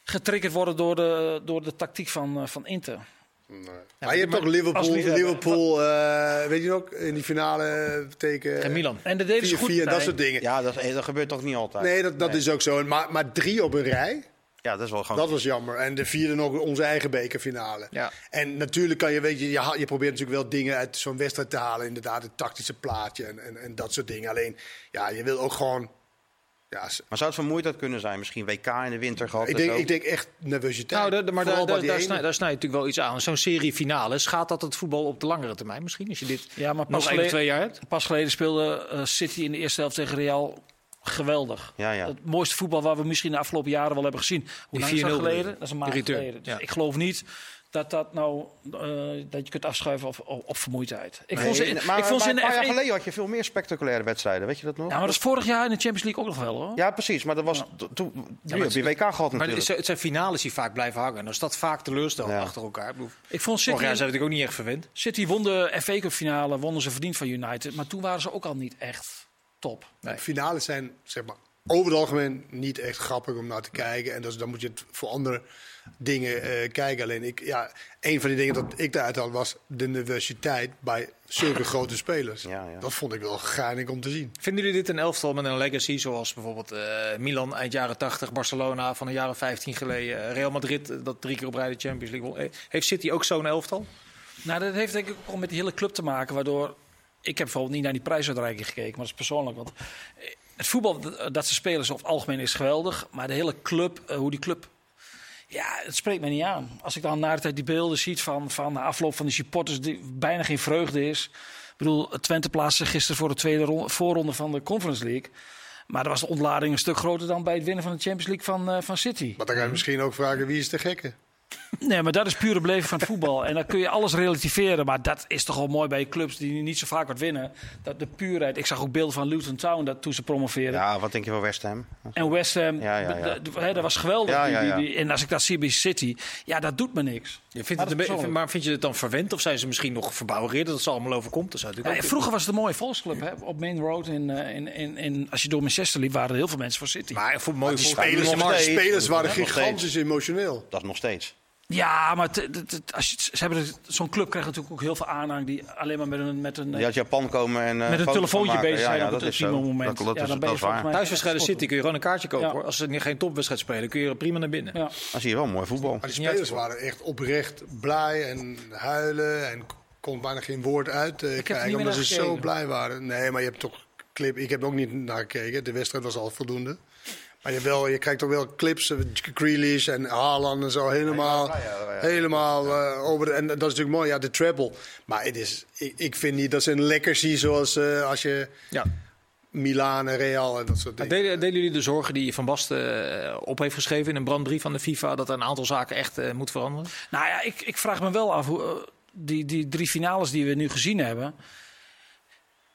getriggerd worden door de, door de tactiek van, eh, van Inter. Maar je hebt maar toch Liverpool, Liverpool eh, weet je nog, in die finale tegen En Milan. En dat deden ze 4-4 goed. en dat nee. soort dingen. Ja, dat, dat gebeurt toch niet altijd? Nee, dat, dat is ook zo. Maar, maar drie op een rij, Ja, dat is wel gewoon... dat was jammer. En de vierde nog onze eigen bekerfinale. Ja. En natuurlijk kan je, weet je, je, probeert natuurlijk wel dingen uit zo'n wedstrijd te halen. Inderdaad, het tactische plaatje en, en, en dat soort dingen. Alleen, ja, je wil ook gewoon... Ja, Maar zou het vermoeidheid kunnen zijn? Misschien WK in de winter gehad? ik, en denk, ik denk echt nervositeit. Nou, de- de- maar daar, Vooral bij daar, die daar, ene. snij, daar snij je natuurlijk wel iets aan. Zo'n serie finales, gaat dat het voetbal op de langere termijn misschien? Als je dit Ja, maar pas geleden, twee jaar hebt? pas geleden speelde eh, City in de eerste helft tegen Real geweldig. Ja, ja. Het mooiste voetbal waar we misschien de afgelopen jaren wel hebben gezien. Hoe lang is dat 4-0 geleden? Dat is een maand geleden. Dus ja. ik geloof niet dat dat nou eh, dat je kunt afschuiven op, op, op vermoeidheid. Ik Nee, vond ze, maar ik vond ze maar in een paar jaar F1 geleden had je veel meer spectaculaire wedstrijden. Weet je dat nog? Ja, maar dat is vorig jaar in de Champions League ook nog wel hoor. Ja, precies. Maar dat was to- toen. nu heb je WK gehad Maar natuurlijk. het zijn- het zijn finales die vaak blijven hangen. En als dat vaak teleurstelt Ja. achter elkaar. Ik Ik vond vorig City, jaar zijn we natuurlijk ook niet echt verwend. City won de FA Cup finale, wonnen ze verdiend van United. Maar toen waren ze ook al niet echt top. Nee. Finales zijn zeg maar, over het algemeen niet echt grappig om naar te kijken. En dus, dan moet je het voor andere dingen eh, kijken. Alleen ik, ja, een van die dingen dat ik daaruit had was de nervositeit bij zulke (clears throat) grote spelers. Ja, ja. Dat vond ik wel geinig om te zien. Vinden jullie dit een elftal met een legacy zoals bijvoorbeeld eh, Milan eind jaren 80, Barcelona van de jaren 15 geleden, eh, Real Madrid dat drie keer op rij de Champions League won. Heeft City ook zo'n elftal? Nou, dat heeft denk ik ook met die hele club te maken. Waardoor ik heb bijvoorbeeld niet naar die prijsuitreiking gekeken, maar dat is persoonlijk. Want het voetbal dat- ze spelen is over het algemeen is geweldig. Maar de hele club, hoe die club. Ja, het spreekt me niet aan. Als ik dan na de tijd die beelden ziet van, van de afloop van die supporters, die bijna geen vreugde is. Ik bedoel, Twente plaatste gisteren voor de tweede ron- voorronde van de Conference League. Maar dan was de ontlading een stuk groter dan bij het winnen van de Champions League van, eh, van City. Maar dan ga je misschien ook vragen wie is de gekke? Nee, maar dat is pure beleving van het voetbal. En dan kun je alles relativeren. Maar dat is toch wel mooi bij clubs die niet zo vaak wat winnen. Dat de puurheid. Ik zag ook beelden van Luton Town dat toen ze promoveerden. Ja, wat denk je van West Ham? En West Ham, Ja, ja, ja. dat was geweldig. Ja, Die- ja, die- die- en als ik dat zie bij City, ja, dat doet me niks. Je vindt Maar het een maar vind je het dan verwend of zijn ze misschien nog verbouwereerd dat het ze allemaal overkomt? Dat zou ook vroeger was het een mooie volksclub. Hè? Op Main Road. In, eh, in, in, in, als je door Manchester liep, waren er heel veel mensen voor City. Maar voor mooie Die spelers, maar de steeds. spelers waren gigantisch emotioneel. Dat nog steeds. Ja, maar als je, ze hebben zo'n club krijgt natuurlijk ook heel veel aanhang die alleen maar met een, met een, Die uit Japan komen en. eh, met een telefoontje bezig zijn ja, op dat het ultieme moment. Dat, dat Ja, is, dan ben dat je waar. Thuiswedstrijden. City kun je gewoon een kaartje kopen Ja. hoor. Als ze geen topwedstrijd spelen, kun je er prima naar binnen. Ja. Dan zie je wel mooi voetbal. Maar die spelers waren echt oprecht blij en huilen en kon bijna geen woord uit niet krijgen meer omdat ze zo blij waren. Nee, maar je hebt toch clip. Ik heb ook niet naar gekeken. De wedstrijd was al voldoende. Maar je, wel, je krijgt toch wel clips, eh, Grealish en Haaland en zo helemaal, helemaal eh, over. De, en dat is natuurlijk mooi, ja, de treble. Maar het is, ik, ik vind niet dat ze een lekker zien zoals eh, als je Ja. Milaan en Real en dat soort dingen. Delen, delen jullie de zorgen die Van Basten eh, op heeft geschreven in een brandbrief van de FIFA dat er een aantal zaken echt eh, moet veranderen? Nou ja, ik, ik vraag me wel af hoe die, die drie finales die we nu gezien hebben.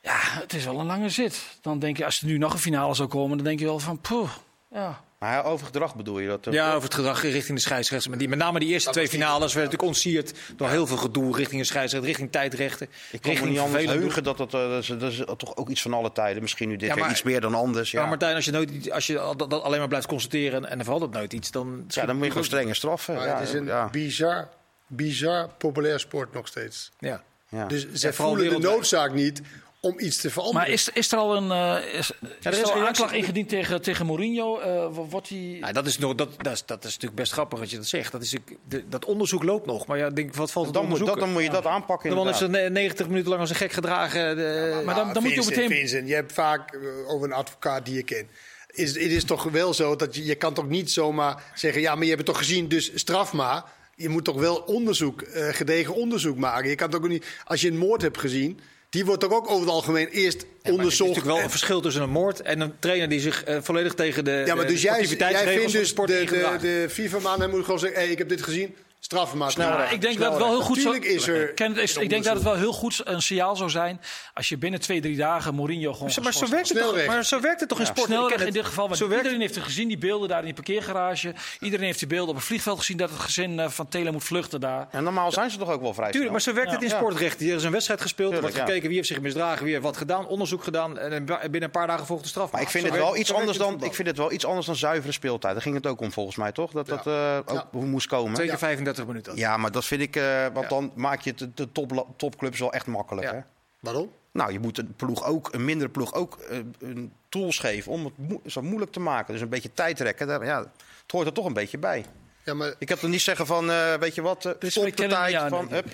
Ja, het is wel een lange zit. Dan denk je, als er nu nog een finale zou komen, dan denk je wel van, poeh, ja. Maar over gedrag bedoel je dat? Ja, over het gedrag richting de scheidsrechters. Maar die, met name die eerste twee finales werden natuurlijk ontsierd door heel veel gedoe richting de scheidsrechter, richting tijdrechten, Ik kan me richting niet anders vervelend heugen dat dat, eh, dat, is, dat is toch ook iets van alle tijden. Misschien nu dit Ja, jaar maar- iets meer dan anders. Ja. Ja, Martijn, als je, nooit, als je dat, dat alleen maar blijft constateren en er valt het nooit iets, dan... ja, dan moet je gewoon strenge straffen. Maar ja, het is een ja, bizar, bizar populair sport nog steeds. Ja. ja. Dus zij vooral voelen de noodzaak niet om iets te veranderen. Maar is, is er al een, eh, is, is is er al reactie- aanklacht ingediend tegen, tegen Mourinho? Eh, wo- wordt hij... Nou, dat, is nog, dat, dat, is, dat is natuurlijk best grappig dat je dat zegt. Dat, is, de- dat onderzoek loopt nog. Maar ja, ik denk, wat valt het dan, moet, dat, dan moet je dat aanpakken. Inderdaad. ze ne- 90 minuten lang als een gek gedragen. De, maar dan, dan moet je meteen... Vincent, je hebt vaak eh, over een advocaat die je kent. Is, het is toch wel zo dat je, je kan toch niet zomaar zeggen... ja, maar je hebt het toch gezien, dus straf maar. Je moet toch wel onderzoek, eh, gedegen onderzoek maken. Je kan toch ook niet... Als je een moord hebt gezien... die wordt toch ook over het algemeen eerst Ja, maar Er is onderzocht. natuurlijk wel en- een verschil tussen een moord en een trainer die zich eh, volledig tegen de, ja, maar de dus jij, jij vindt dus de, de, de FIFA-man... hij moet gewoon zeggen, hey, ik heb dit gezien, straf maar. Ja, ik denk dat het wel heel goed is er Ken- is- ik denk dat het wel heel goed een signaal zou zijn als je binnen twee, drie dagen Mourinho gewoon Maar zo geschorst werkt het toch, Snelweg. maar zo werkt het toch in sport? Snelweg in dit geval, want iedereen heeft het gezien, die beelden daar in die parkeergarage. Iedereen heeft die beelden op een vliegveld gezien dat het gezin eh, van Telen moet vluchten daar. En normaal zijn ze toch ook wel vrij Tuurlijk, maar zo werkt het in sportrecht. Er is een wedstrijd gespeeld, er wordt gekeken wie heeft zich misdragen, wie heeft wat gedaan, onderzoek gedaan en binnen een paar dagen volgt de straf. Maar ik vind, het wel iets anders het dan, ik vind het wel iets anders dan zuivere speeltijd. Daar ging het ook om volgens mij, toch? Dat dat eh, ook moest komen. Twee keer 35 minuten. Ja, maar dat vind ik... eh, want Ja. dan maak je de, de top, topclubs wel echt makkelijk, Ja. hè? Waarom? Nou, je moet een ploeg ook, een mindere ploeg ook eh, een tools geven om het zo moeilijk te maken. Dus een beetje tijd trekken, daar, ja, het hoort er toch een beetje bij. Ja, maar Ik heb er niet zeggen van, eh, weet je wat, uh, stop de tijd. van, hup.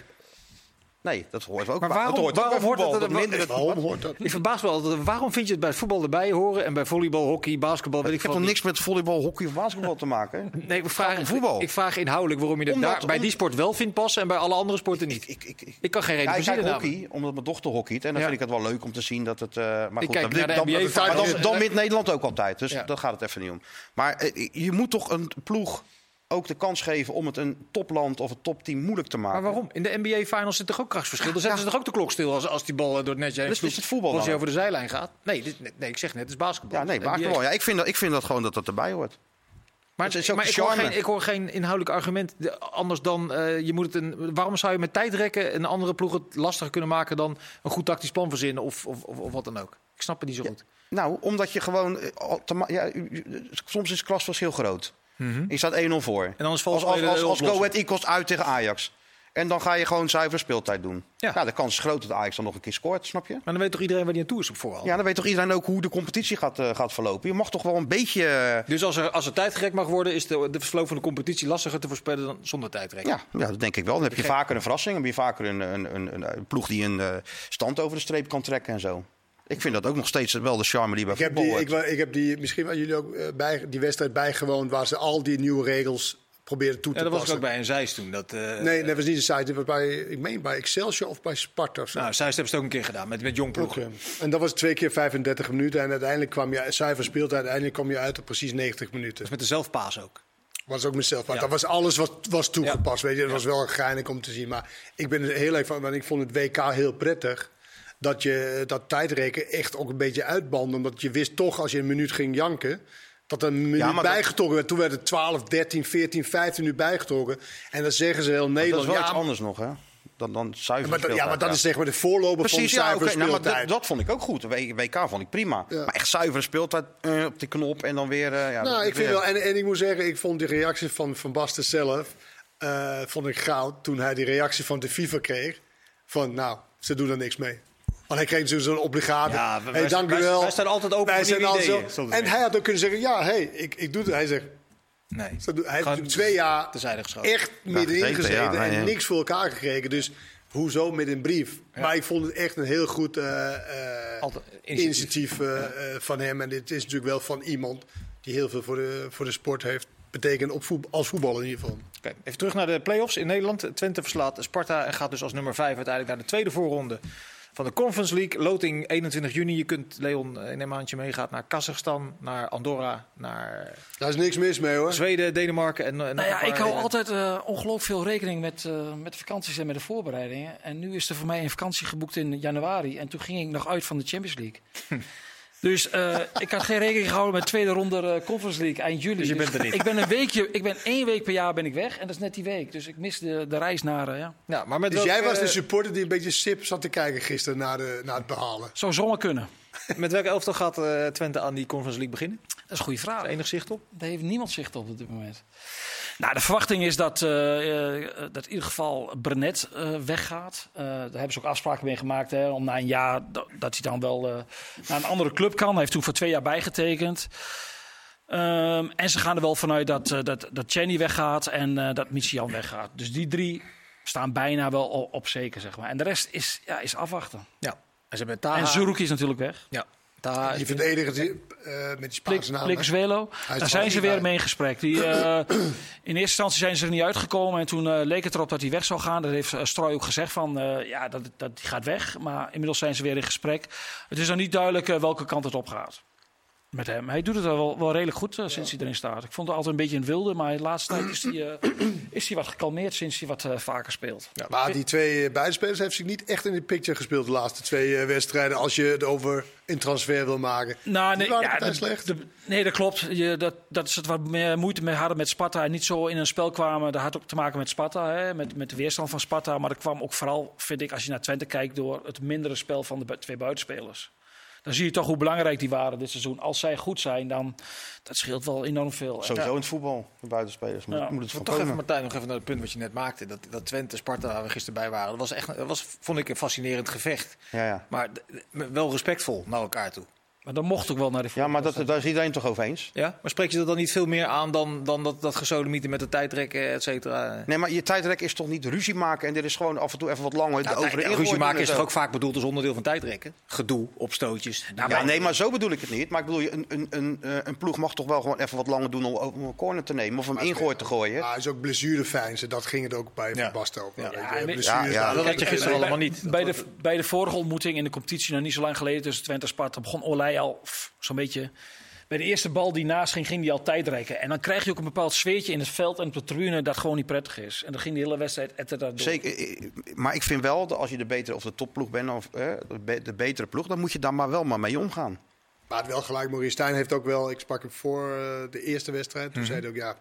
Nee, dat hoort ook. Maar bij- waarom- dat hoort ook bij waarom hoort voetbal. het- dat minder het- Waarom hoort dat? Ik verbaas me altijd. Waarom vind je het bij het voetbal erbij horen en bij volleybal, hockey, basketbal, weet ik Ik heb toch niks met volleybal, hockey of basketbal te maken? (laughs) Nee, ik vraag, voetbal. ik vraag inhoudelijk waarom je daar, bij om- die sport wel vindt passen en bij alle andere sporten niet. Ik, ik, ik, Ik kan geen reden Ja, ik kijk hockey, omdat mijn dochter hockeyt. En dan Ja. vind ik het wel leuk om te zien dat het... eh, maar goed, kijk dan, dan, wint Nederland ook altijd. Dus daar gaat het even niet om. Maar eh, je moet toch een ploeg ook de kans geven om het een topland of een topteam moeilijk te maken. Maar waarom? In de NBA-finals zit toch ook krachtsverschil? Dan zetten ze toch ook de klok stil als, als die bal eh, door het netje heen Dus is het voetbal Als hij over de zijlijn gaat? Nee, dit, nee, ik zeg net, het is basketbal. Ja, nee, basketbal. NBA. Ja, ik, vind dat, ik vind dat gewoon dat dat erbij hoort. Maar, Het is ook maar ik, hoor geen, ik hoor geen inhoudelijk argument de- anders dan eh, je moet het een. Waarom zou je met tijdrekken een andere ploeg het lastiger kunnen maken dan een goed tactisch plan verzinnen of, of, of, of wat dan ook? Ik snap het niet zo goed. Nou, omdat je gewoon... eh, ja, soms is het klasverschil groot. Je staat 1-0 voor. En dan is als, als, als, als Go. Ahead Eagles uit tegen Ajax. En dan ga je gewoon zuiver speeltijd doen. Ja. Ja. de kans is groot dat Ajax dan nog een keer scoort, snap je? Maar dan weet toch iedereen waar die aan toe is op voorhand? Ja, dan weet toch iedereen ook hoe de competitie gaat, eh, gaat verlopen. Je mag toch wel een beetje... eh, Dus als er, als er tijdgerekt mag worden, is de, de verloop van de competitie lastiger te voorspellen dan zonder tijdrek. ja, ja, dat denk ik wel. Dan heb je vaker een verrassing. Dan heb je vaker een, een, een, een, een ploeg die een eh, stand over de streep kan trekken en zo. Ik vind dat ook nog steeds wel de charme die bij Ik heb, die, ik, ik heb die, misschien waren jullie ook eh, bij, die wedstrijd bijgewoond waar ze al die nieuwe regels probeerden toe te Ja, dat was ik passen. ook bij een Zeist toen. Dat, eh, Nee, dat was niet de site. Dat was bij, ik meen bij Excelsior of bij Sparta of zo. Nou, Zeist hebben ze het ook een keer gedaan met, met jong ploegen. En dat was twee keer 35 minuten. En uiteindelijk kwam je, zuiver speeltijd, uiteindelijk kwam je uit op precies 90 minuten. Dus met de zelfpaas ook. was ook mezelf. Maar Ja. dat was alles wat was toegepast. Weet je, dat was wel geinig om te zien. Maar ik ben er heel erg van, want ik vond het WK heel prettig. Dat je dat tijdreken echt ook een beetje uitbanden. Omdat je wist toch, als je een minuut ging janken. Dat er een minuut maar dat- bijgetrokken werd. Toen werd het 12, 13, 14, 15 uur bijgetrokken. En dan zeggen ze heel dat Nederland. is wel ja, iets anders nog, hè? Dan, dan zuiver maar, dat- ja, maar dat is zeg maar de voorloper Precies, van ja, zuivere oké. Nou, maar dat, dat vond ik ook goed. De WK vond ik prima. Ja. Maar echt zuivere speeltijd eh, op de knop en dan weer... eh, ja, Nou, dat- ik vind weer- wel, en, en ik moet zeggen, ik vond die reactie van Van Basten zelf, eh, vond ik goud toen hij die reactie van de FIFA kreeg. Van, nou, ze doen er niks mee. Want hij kreeg dus zo'n obligaat. Ja, hey, wij- dank u wel. wij staan altijd open Wij voor zijn nieuwe ideeën, En hij had ook kunnen zeggen, ja, hey, ik, ik doe het. Hij zegt, Nee. hij heeft twee jaar echt middenin gezeten, ja, en ja. niks voor elkaar gekregen. Dus hoezo met een brief? Maar ik vond het echt een heel goed eh, eh, Altijd initiatief. initiatief eh, van hem. En dit is natuurlijk wel van iemand die heel veel voor de, voor de sport heeft betekend op voet, als voetballer in ieder geval. Oké, even terug naar de play-offs in Nederland. Twente verslaat Sparta en gaat dus als nummer 5 uiteindelijk naar de tweede voorronde van de Conference League. Loting 21 juni. Je kunt, Leon, in een maandje meegaat naar Kazachstan, naar Andorra, naar Daar is niks mis mee hoor. Zweden, Denemarken en, en nog Nou ja, ik hou altijd eh, ongelooflijk veel rekening met, eh, met de vakanties en met de voorbereidingen. En nu is er voor mij een vakantie geboekt in januari. En toen ging ik nog uit van de Champions League. (laughs) Dus eh, ik had geen rekening gehouden met tweede ronde eh, Conference League eind juli. Dus je bent er niet. Ik ben een weekje, ik ben één week per jaar ben ik weg. En dat is net die week. Dus ik mis de, de reis naar, eh, ja. Ja, maar met Dus welk, jij was de supporter die een beetje sip zat te kijken gisteren naar, de, naar het behalen. Zou zomaar kunnen. (laughs) met welke elftal gaat eh, Twente aan die Conference League beginnen? Dat is een goede vraag. Enig zicht op? Daar heeft niemand zicht op op dit moment. Nou, de verwachting is dat, eh, eh, dat in ieder geval Brenet eh, weggaat. Daar hebben ze ook afspraken mee gemaakt. Hè, om na een jaar dat, dat hij dan wel naar een andere club kan. Hij heeft toen voor twee jaar bijgetekend. Ehm, en ze gaan er wel vanuit dat, dat, dat Chenny weggaat en dat Michian weggaat. Dus die drie staan bijna wel op, op zeker, zeg maar. En de rest is, ja, is afwachten. Ja. En ze hebben Taha. En is natuurlijk weg. Ja. Taha Die verdediger die, eh, met die Spaanse naam. Daar zijn ze weer mee in gesprek. Die, eh, in eerste instantie zijn ze er niet uitgekomen. En toen eh, leek het erop dat hij weg zou gaan. Dat heeft uh, Strooi ook gezegd van ja, dat, dat die gaat weg. Maar inmiddels zijn ze weer in gesprek. Het is nog niet duidelijk welke kant het op gaat. Met hem. Hij doet het wel, wel redelijk goed eh, sinds hij erin staat. Ik vond het altijd een beetje een wilde. Maar de laatste tijd is hij, eh, (clears throat) is hij wat gekalmeerd sinds hij wat eh, vaker speelt. Maar die twee buitenspelers heeft zich niet echt in de picture gespeeld de laatste twee eh, wedstrijden. Als je het over een transfer wil maken. Nou, Die nee, waren ja, dat- slecht. de- nee, dat klopt. Je, dat, dat is het wat meer moeite mee hadden met Sparta. En niet zo in een spel kwamen. Dat had ook te maken met Sparta. Hè, met, met de weerstand van Sparta. Maar dat kwam ook vooral, vind ik, als je naar Twente kijkt... door het mindere spel van de bu- twee buitenspelers. Dan zie je toch hoe belangrijk die waren dit seizoen. Als zij goed zijn, dan dat scheelt wel enorm veel. Sowieso in het voetbal, de buitenspelers. Moet, Ja. moet het Maar van toch even. Martijn, nog even naar het punt wat je net maakte. Dat, dat Twente, Sparta, waar we gisteren bij waren. Dat was echt, dat was, vond ik, een fascinerend gevecht. Ja, ja. Maar wel respectvol naar elkaar toe. Maar dan mocht ook wel naar de Ja, maar dat, daar is iedereen toch over eens? Ja? Maar spreek je er dan niet veel meer aan dan, dan dat, dat gesodemieten met de tijdrekken, et cetera? Nee, maar je tijdrek is toch niet ruzie maken en dit is gewoon af en toe even wat langer Nou, over de ja, ingooi ruzie maken is toch ook vaak bedoeld als onderdeel van tijdrekken? Gedoe, opstootjes. Ja, nee, maar zo bedoel ik het niet. Maar ik bedoel, je, een, een, een, eh, een ploeg mag toch wel gewoon even wat langer doen om, om een corner te nemen of hem ingooi te gooien. Maar is ook blessurefijn. Dat ging het ook bij Ja. Van Basten over. Ja. Ja, dat had je gisteren bij- allemaal niet. Bij de, bij de vorige ontmoeting in de competitie, nog niet zo lang geleden tussen Twente en Sparta, begon Olij al zo'n beetje. Bij de eerste bal die naast ging, ging hij al tijdrekken. En dan krijg je ook een bepaald sfeertje in het veld en op de tribune dat gewoon niet prettig is. En dan ging die hele wedstrijd etter door. Zeker, eh, maar ik vind wel dat als je de betere of de topploeg bent of eh, de be- de betere ploeg, dan moet je daar maar wel maar mee omgaan. Maar het wel gelijk, Maurice Stijn heeft ook wel... Ik sprak hem voor eh, de eerste wedstrijd. Toen zei hij ook, ja...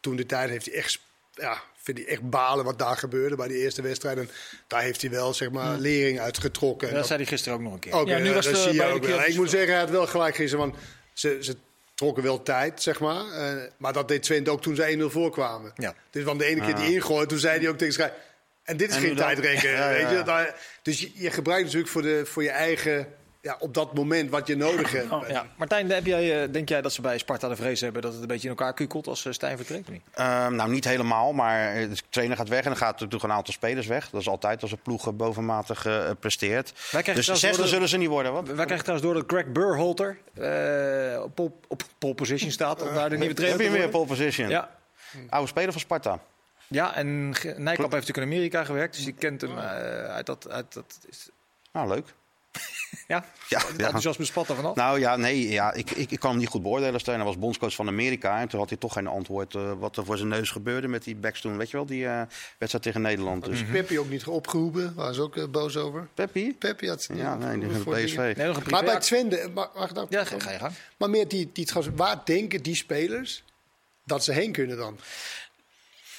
Toen de tijd heeft hij echt... Ja, vind hij echt balen wat daar gebeurde bij die eerste wedstrijd. En daar heeft hij wel, zeg maar, lering uit getrokken. En Dat dat- zei hij gisteren ook nog een keer. Ook, Ja, nu eh, was dat de zie je beide ook wel. Ik moet zeggen, hij had wel gelijk gisteren. Want ze, ze trokken wel tijd, zeg maar. Eh, maar dat deed Twente ook toen ze 1-0 voorkwamen. Ja. Dus van de ene keer die ingooit, toen zei hij ook tegen Schrijf... En dit is En geen tijdrekken, Ja, (laughs) ja, weet je. ja. Daar- dus je, je gebruikt natuurlijk voor, de, voor je eigen... Ja, op dat moment wat je nodig hebt. Oh, Ja. Martijn, heb jij, eh, denk jij dat ze bij Sparta de vrees hebben dat het een beetje in elkaar kukelt als eh, Stijn vertrekt? niet? Ehm, nou, niet helemaal, maar eh, de trainer gaat weg en dan gaat natuurlijk een aantal spelers weg. Dat is altijd als een ploeg bovenmatig eh, presteert. Wij krijgen Dus zelfs zesde door zullen ze niet worden. Wat? Wij krijgen trouwens door dat Greg Burhalter eh, op, pole, op pole position staat om daar de nieuwe Heb trainer je te weer pole position? Ja. Oude speler van Sparta. ja, en Nijkamp heeft natuurlijk in Amerika gewerkt, dus die kent hem eh, uit dat... Uit dat is, Nou, leuk. Ja, Ja, het ja. enthousiasme spat er vanaf. Nou ja, nee, ja, ik, ik, ik kan hem niet goed beoordelen. Hij was bondscoach van Amerika en toen had hij toch geen antwoord eh, wat er voor zijn neus gebeurde met die backs toen. Weet je wel, die eh, wedstrijd tegen Nederland. Dus Peppi ook niet opgeroepen, waar ze ook eh, boos over. Peppi? Peppi had Ja, nee, van voor PSV. Nee, nog een Maar bij Twente, mag, mag ik nou- Ja, ga, ga je gang. Maar meer die, die trouwens, waar denken die spelers dat ze heen kunnen dan?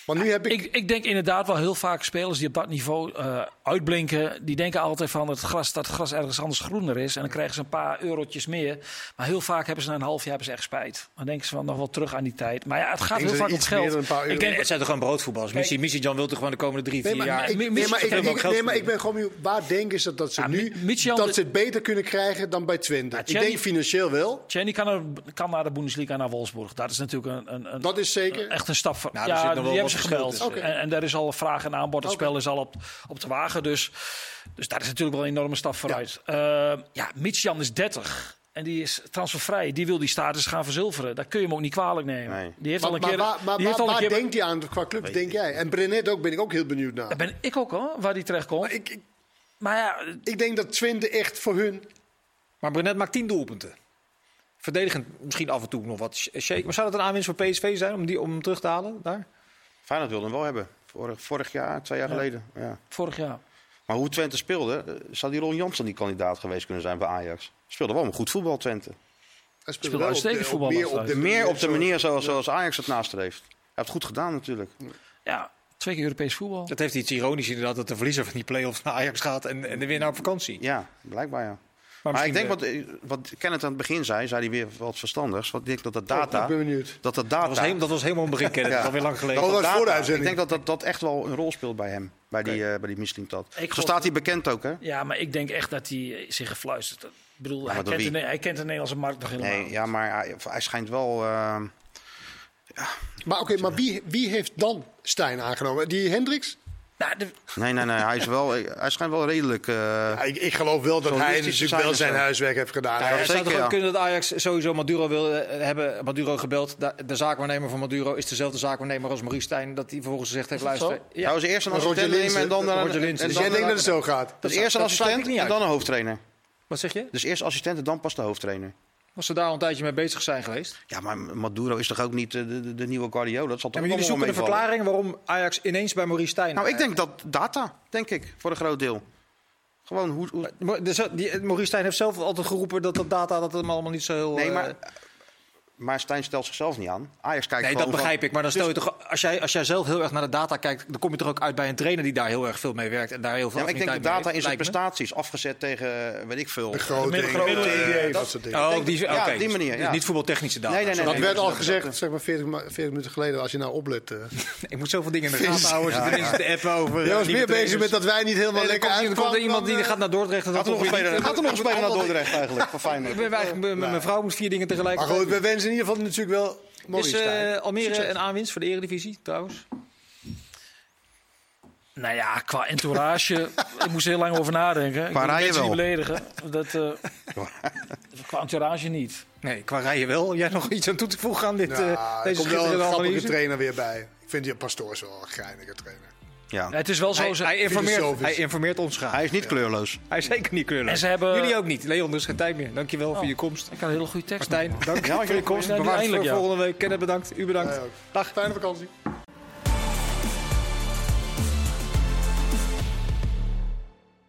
Want nu heb ik... Ik, ik denk inderdaad wel heel vaak spelers die op dat niveau eh, uitblinken. Die denken altijd van het gras, dat het gras ergens anders groener is. En dan krijgen ze een paar eurotjes meer. Maar heel vaak hebben ze na een half jaar hebben ze echt spijt. Dan denken ze van nog wel terug aan die tijd. Maar ja, het gaat heel vaak om geld. dan een paar euro- Ik denk, Het zijn toch gewoon broodvoetballers. Missie, Missie Jan wil toch gewoon de komende drie, Nee, vier maar, jaar... nee, maar, ik, nee, maar ik ben gewoon benieuwd, waar denken ze dat ze Ja, nu Michiel- dat ze het beter kunnen krijgen dan bij Twente? Ja, ik denk financieel wel. Chenny kan, er, kan naar de Bundesliga, naar Wolfsburg. Dat is natuurlijk een, een, een, Dat is zeker. echt een stap van. Nou, ja, die hebben ze verschil gemeld. tussen. En, en daar is al vraag en aanbod. Het spel is al op, op te wagen. Dus, dus daar is natuurlijk wel een enorme stap vooruit. Ja, ja Michian is 30. En die is transfervrij. Die wil die status gaan verzilveren. Dat kun je hem ook niet kwalijk nemen. Nee. Die heeft Maar, al een maar, keer. waar, maar die heeft waar, al een waar keer denkt hij aan qua club, denk jij? En Brenet ook, ben ik ook heel benieuwd naar. Daar ben ik ook hoor, waar die terecht komt. Maar ik, ik, Maar ja, ik denk dat Twente echt voor hun... Maar Brenet maakt tien doelpunten. Verdedigend misschien af en toe nog wat sh- shake. Maar zou dat een aanwinst voor PSV zijn om, die, om hem terug te halen daar? Feyenoord wilde hem wel hebben. Vorig, vorig jaar, twee jaar geleden. Ja. vorig jaar. Maar hoe Twente speelde, eh, zou die Ron Jansen die kandidaat geweest kunnen zijn bij Ajax? Speelde wel een goed voetbal, Twente. Hij Speelde wel op uitstekend voetbal meer op de Meer op de manier zoals, zoals Ajax het nastreeft. Hij heeft het goed gedaan natuurlijk. Ja, twee keer Europees voetbal. Dat heeft iets ironisch inderdaad dat de verliezer van die play-offs naar Ajax gaat en, en de winnaar op vakantie. Ja, blijkbaar ja. Maar, Maar ik denk wat, eh, wat Kenneth aan het begin zei, zei hij weer wat verstandigs. Wat ik denk dat dat Oh, data, ik ben benieuwd. dat dat eh, data, dat, was helemaal, dat was helemaal een begin. (laughs) Dat is alweer lang geleden. Dat was voor de data, uitzending. ik denk dat, dat dat echt wel een rol speelt bij hem, bij die, eh bij die Mislintat. Ik Zo geloof- staat hij bekend ook, hè? Ja, maar ik denk echt dat hij zich gefluisterd. Ik bedoel, hij, kent de, hij kent de Nederlandse markt nog helemaal. Nee, ja, maar hij, hij schijnt wel. eh, Maar oké, maar wie, wie heeft dan Stijn aangenomen? Die Hendricks? Nou, de- nee, nee, nee. Hij, is wel, hij schijnt wel redelijk. eh, Ja, ik, ik geloof wel dat hij natuurlijk zijn wel zijn huiswerk heeft gedaan. Ja, was- zou zeker, toch ook ja. kunnen dat Ajax sowieso Maduro wil eh, hebben. Maduro gebeld. De, de zaakwaarnemer van Maduro is dezelfde zaakwaarnemer als Maurice Stijn. Dat hij vervolgens gezegd heeft: luister. Hij was eerst een assistent nemen en dan, Roger een- en Dus jij denkt dat het zo gaat? Dus dat- eerst een assistent en dan een hoofdtrainer. Wat zeg je? Dus eerst assistent en dan pas de hoofdtrainer. Was ze daar al een tijdje mee bezig zijn geweest? Ja, maar Maduro is toch ook niet eh, de, de, de nieuwe Guardiola? Dat zal toch Ja, maar jullie zoeken een verklaring waarom Ajax ineens bij Maurice Stijn. Nou, ik denk dat data, denk ik, voor een groot deel. Gewoon hoe. hoe Maar dus, die, Maurice Stijn heeft zelf altijd geroepen dat dat data dat hem allemaal niet zo heel. nee, maar eh, Maar Stijn stelt zichzelf niet aan. Ajax kijkt Nee, dat van- begrijp ik. Maar dan stel je toch, als jij, als jij zelf heel erg naar de data kijkt, dan kom je toch ook uit bij een trainer die daar heel erg veel mee werkt en daar heel veel Ja, maar ik denk de data in zijn me. prestaties afgezet tegen, weet ik veel. Eh, eh, dat soort dingen. Oh, die, Ja, die manier, Dus ja. Niet voetbaltechnische data. Nee, nee, nee, Dat nee. werd al dat- gezegd, zeg maar 40, ma- 40 minuten geleden, als je nou oplet. eh. (laughs) Ik moet zoveel dingen in de gaten houden. Ze ineens de app over. Jij was meer bezig met dat wij niet helemaal er lekker komt, er komt er iemand die dan, eh, gaat naar Dordrecht Gaat er dat nog een speler, gaat er (laughs) naar Dordrecht eigenlijk? Mijn- mijn vrouw moet vier dingen tegelijk. Maar goed, we wensen in ieder geval natuurlijk wel Is Maurice eh, Stijn. Almere Succes. een aanwinst voor de Eredivisie trouwens? Nou ja, qua entourage, (laughs) ik moest er heel lang over nadenken. Ik Qua mensen niet wel. beledigen. Dat, eh, (laughs) qua entourage niet. Nee, qua rijden wel. Jij nog iets aan toe te voegen aan dit, Nou, eh, er komt wel een grappige trainer weer bij. Ik vind die Pastoors wel een geinige trainer. Ja. Het is wel zo. Hij, ze- hij, informeert, hij informeert ons graag. Hij is niet kleurloos. Hij is zeker niet kleurloos. En ze hebben- Jullie ook niet. Leon, er is geen tijd meer. Dankjewel voor Oh. je komst. ik had een hele goede tekst. Martijn, dank Ja, voor je komst. ja, Bewaard voor volgende week. Kenneth, bedankt. U bedankt. Dag. Fijne vakantie.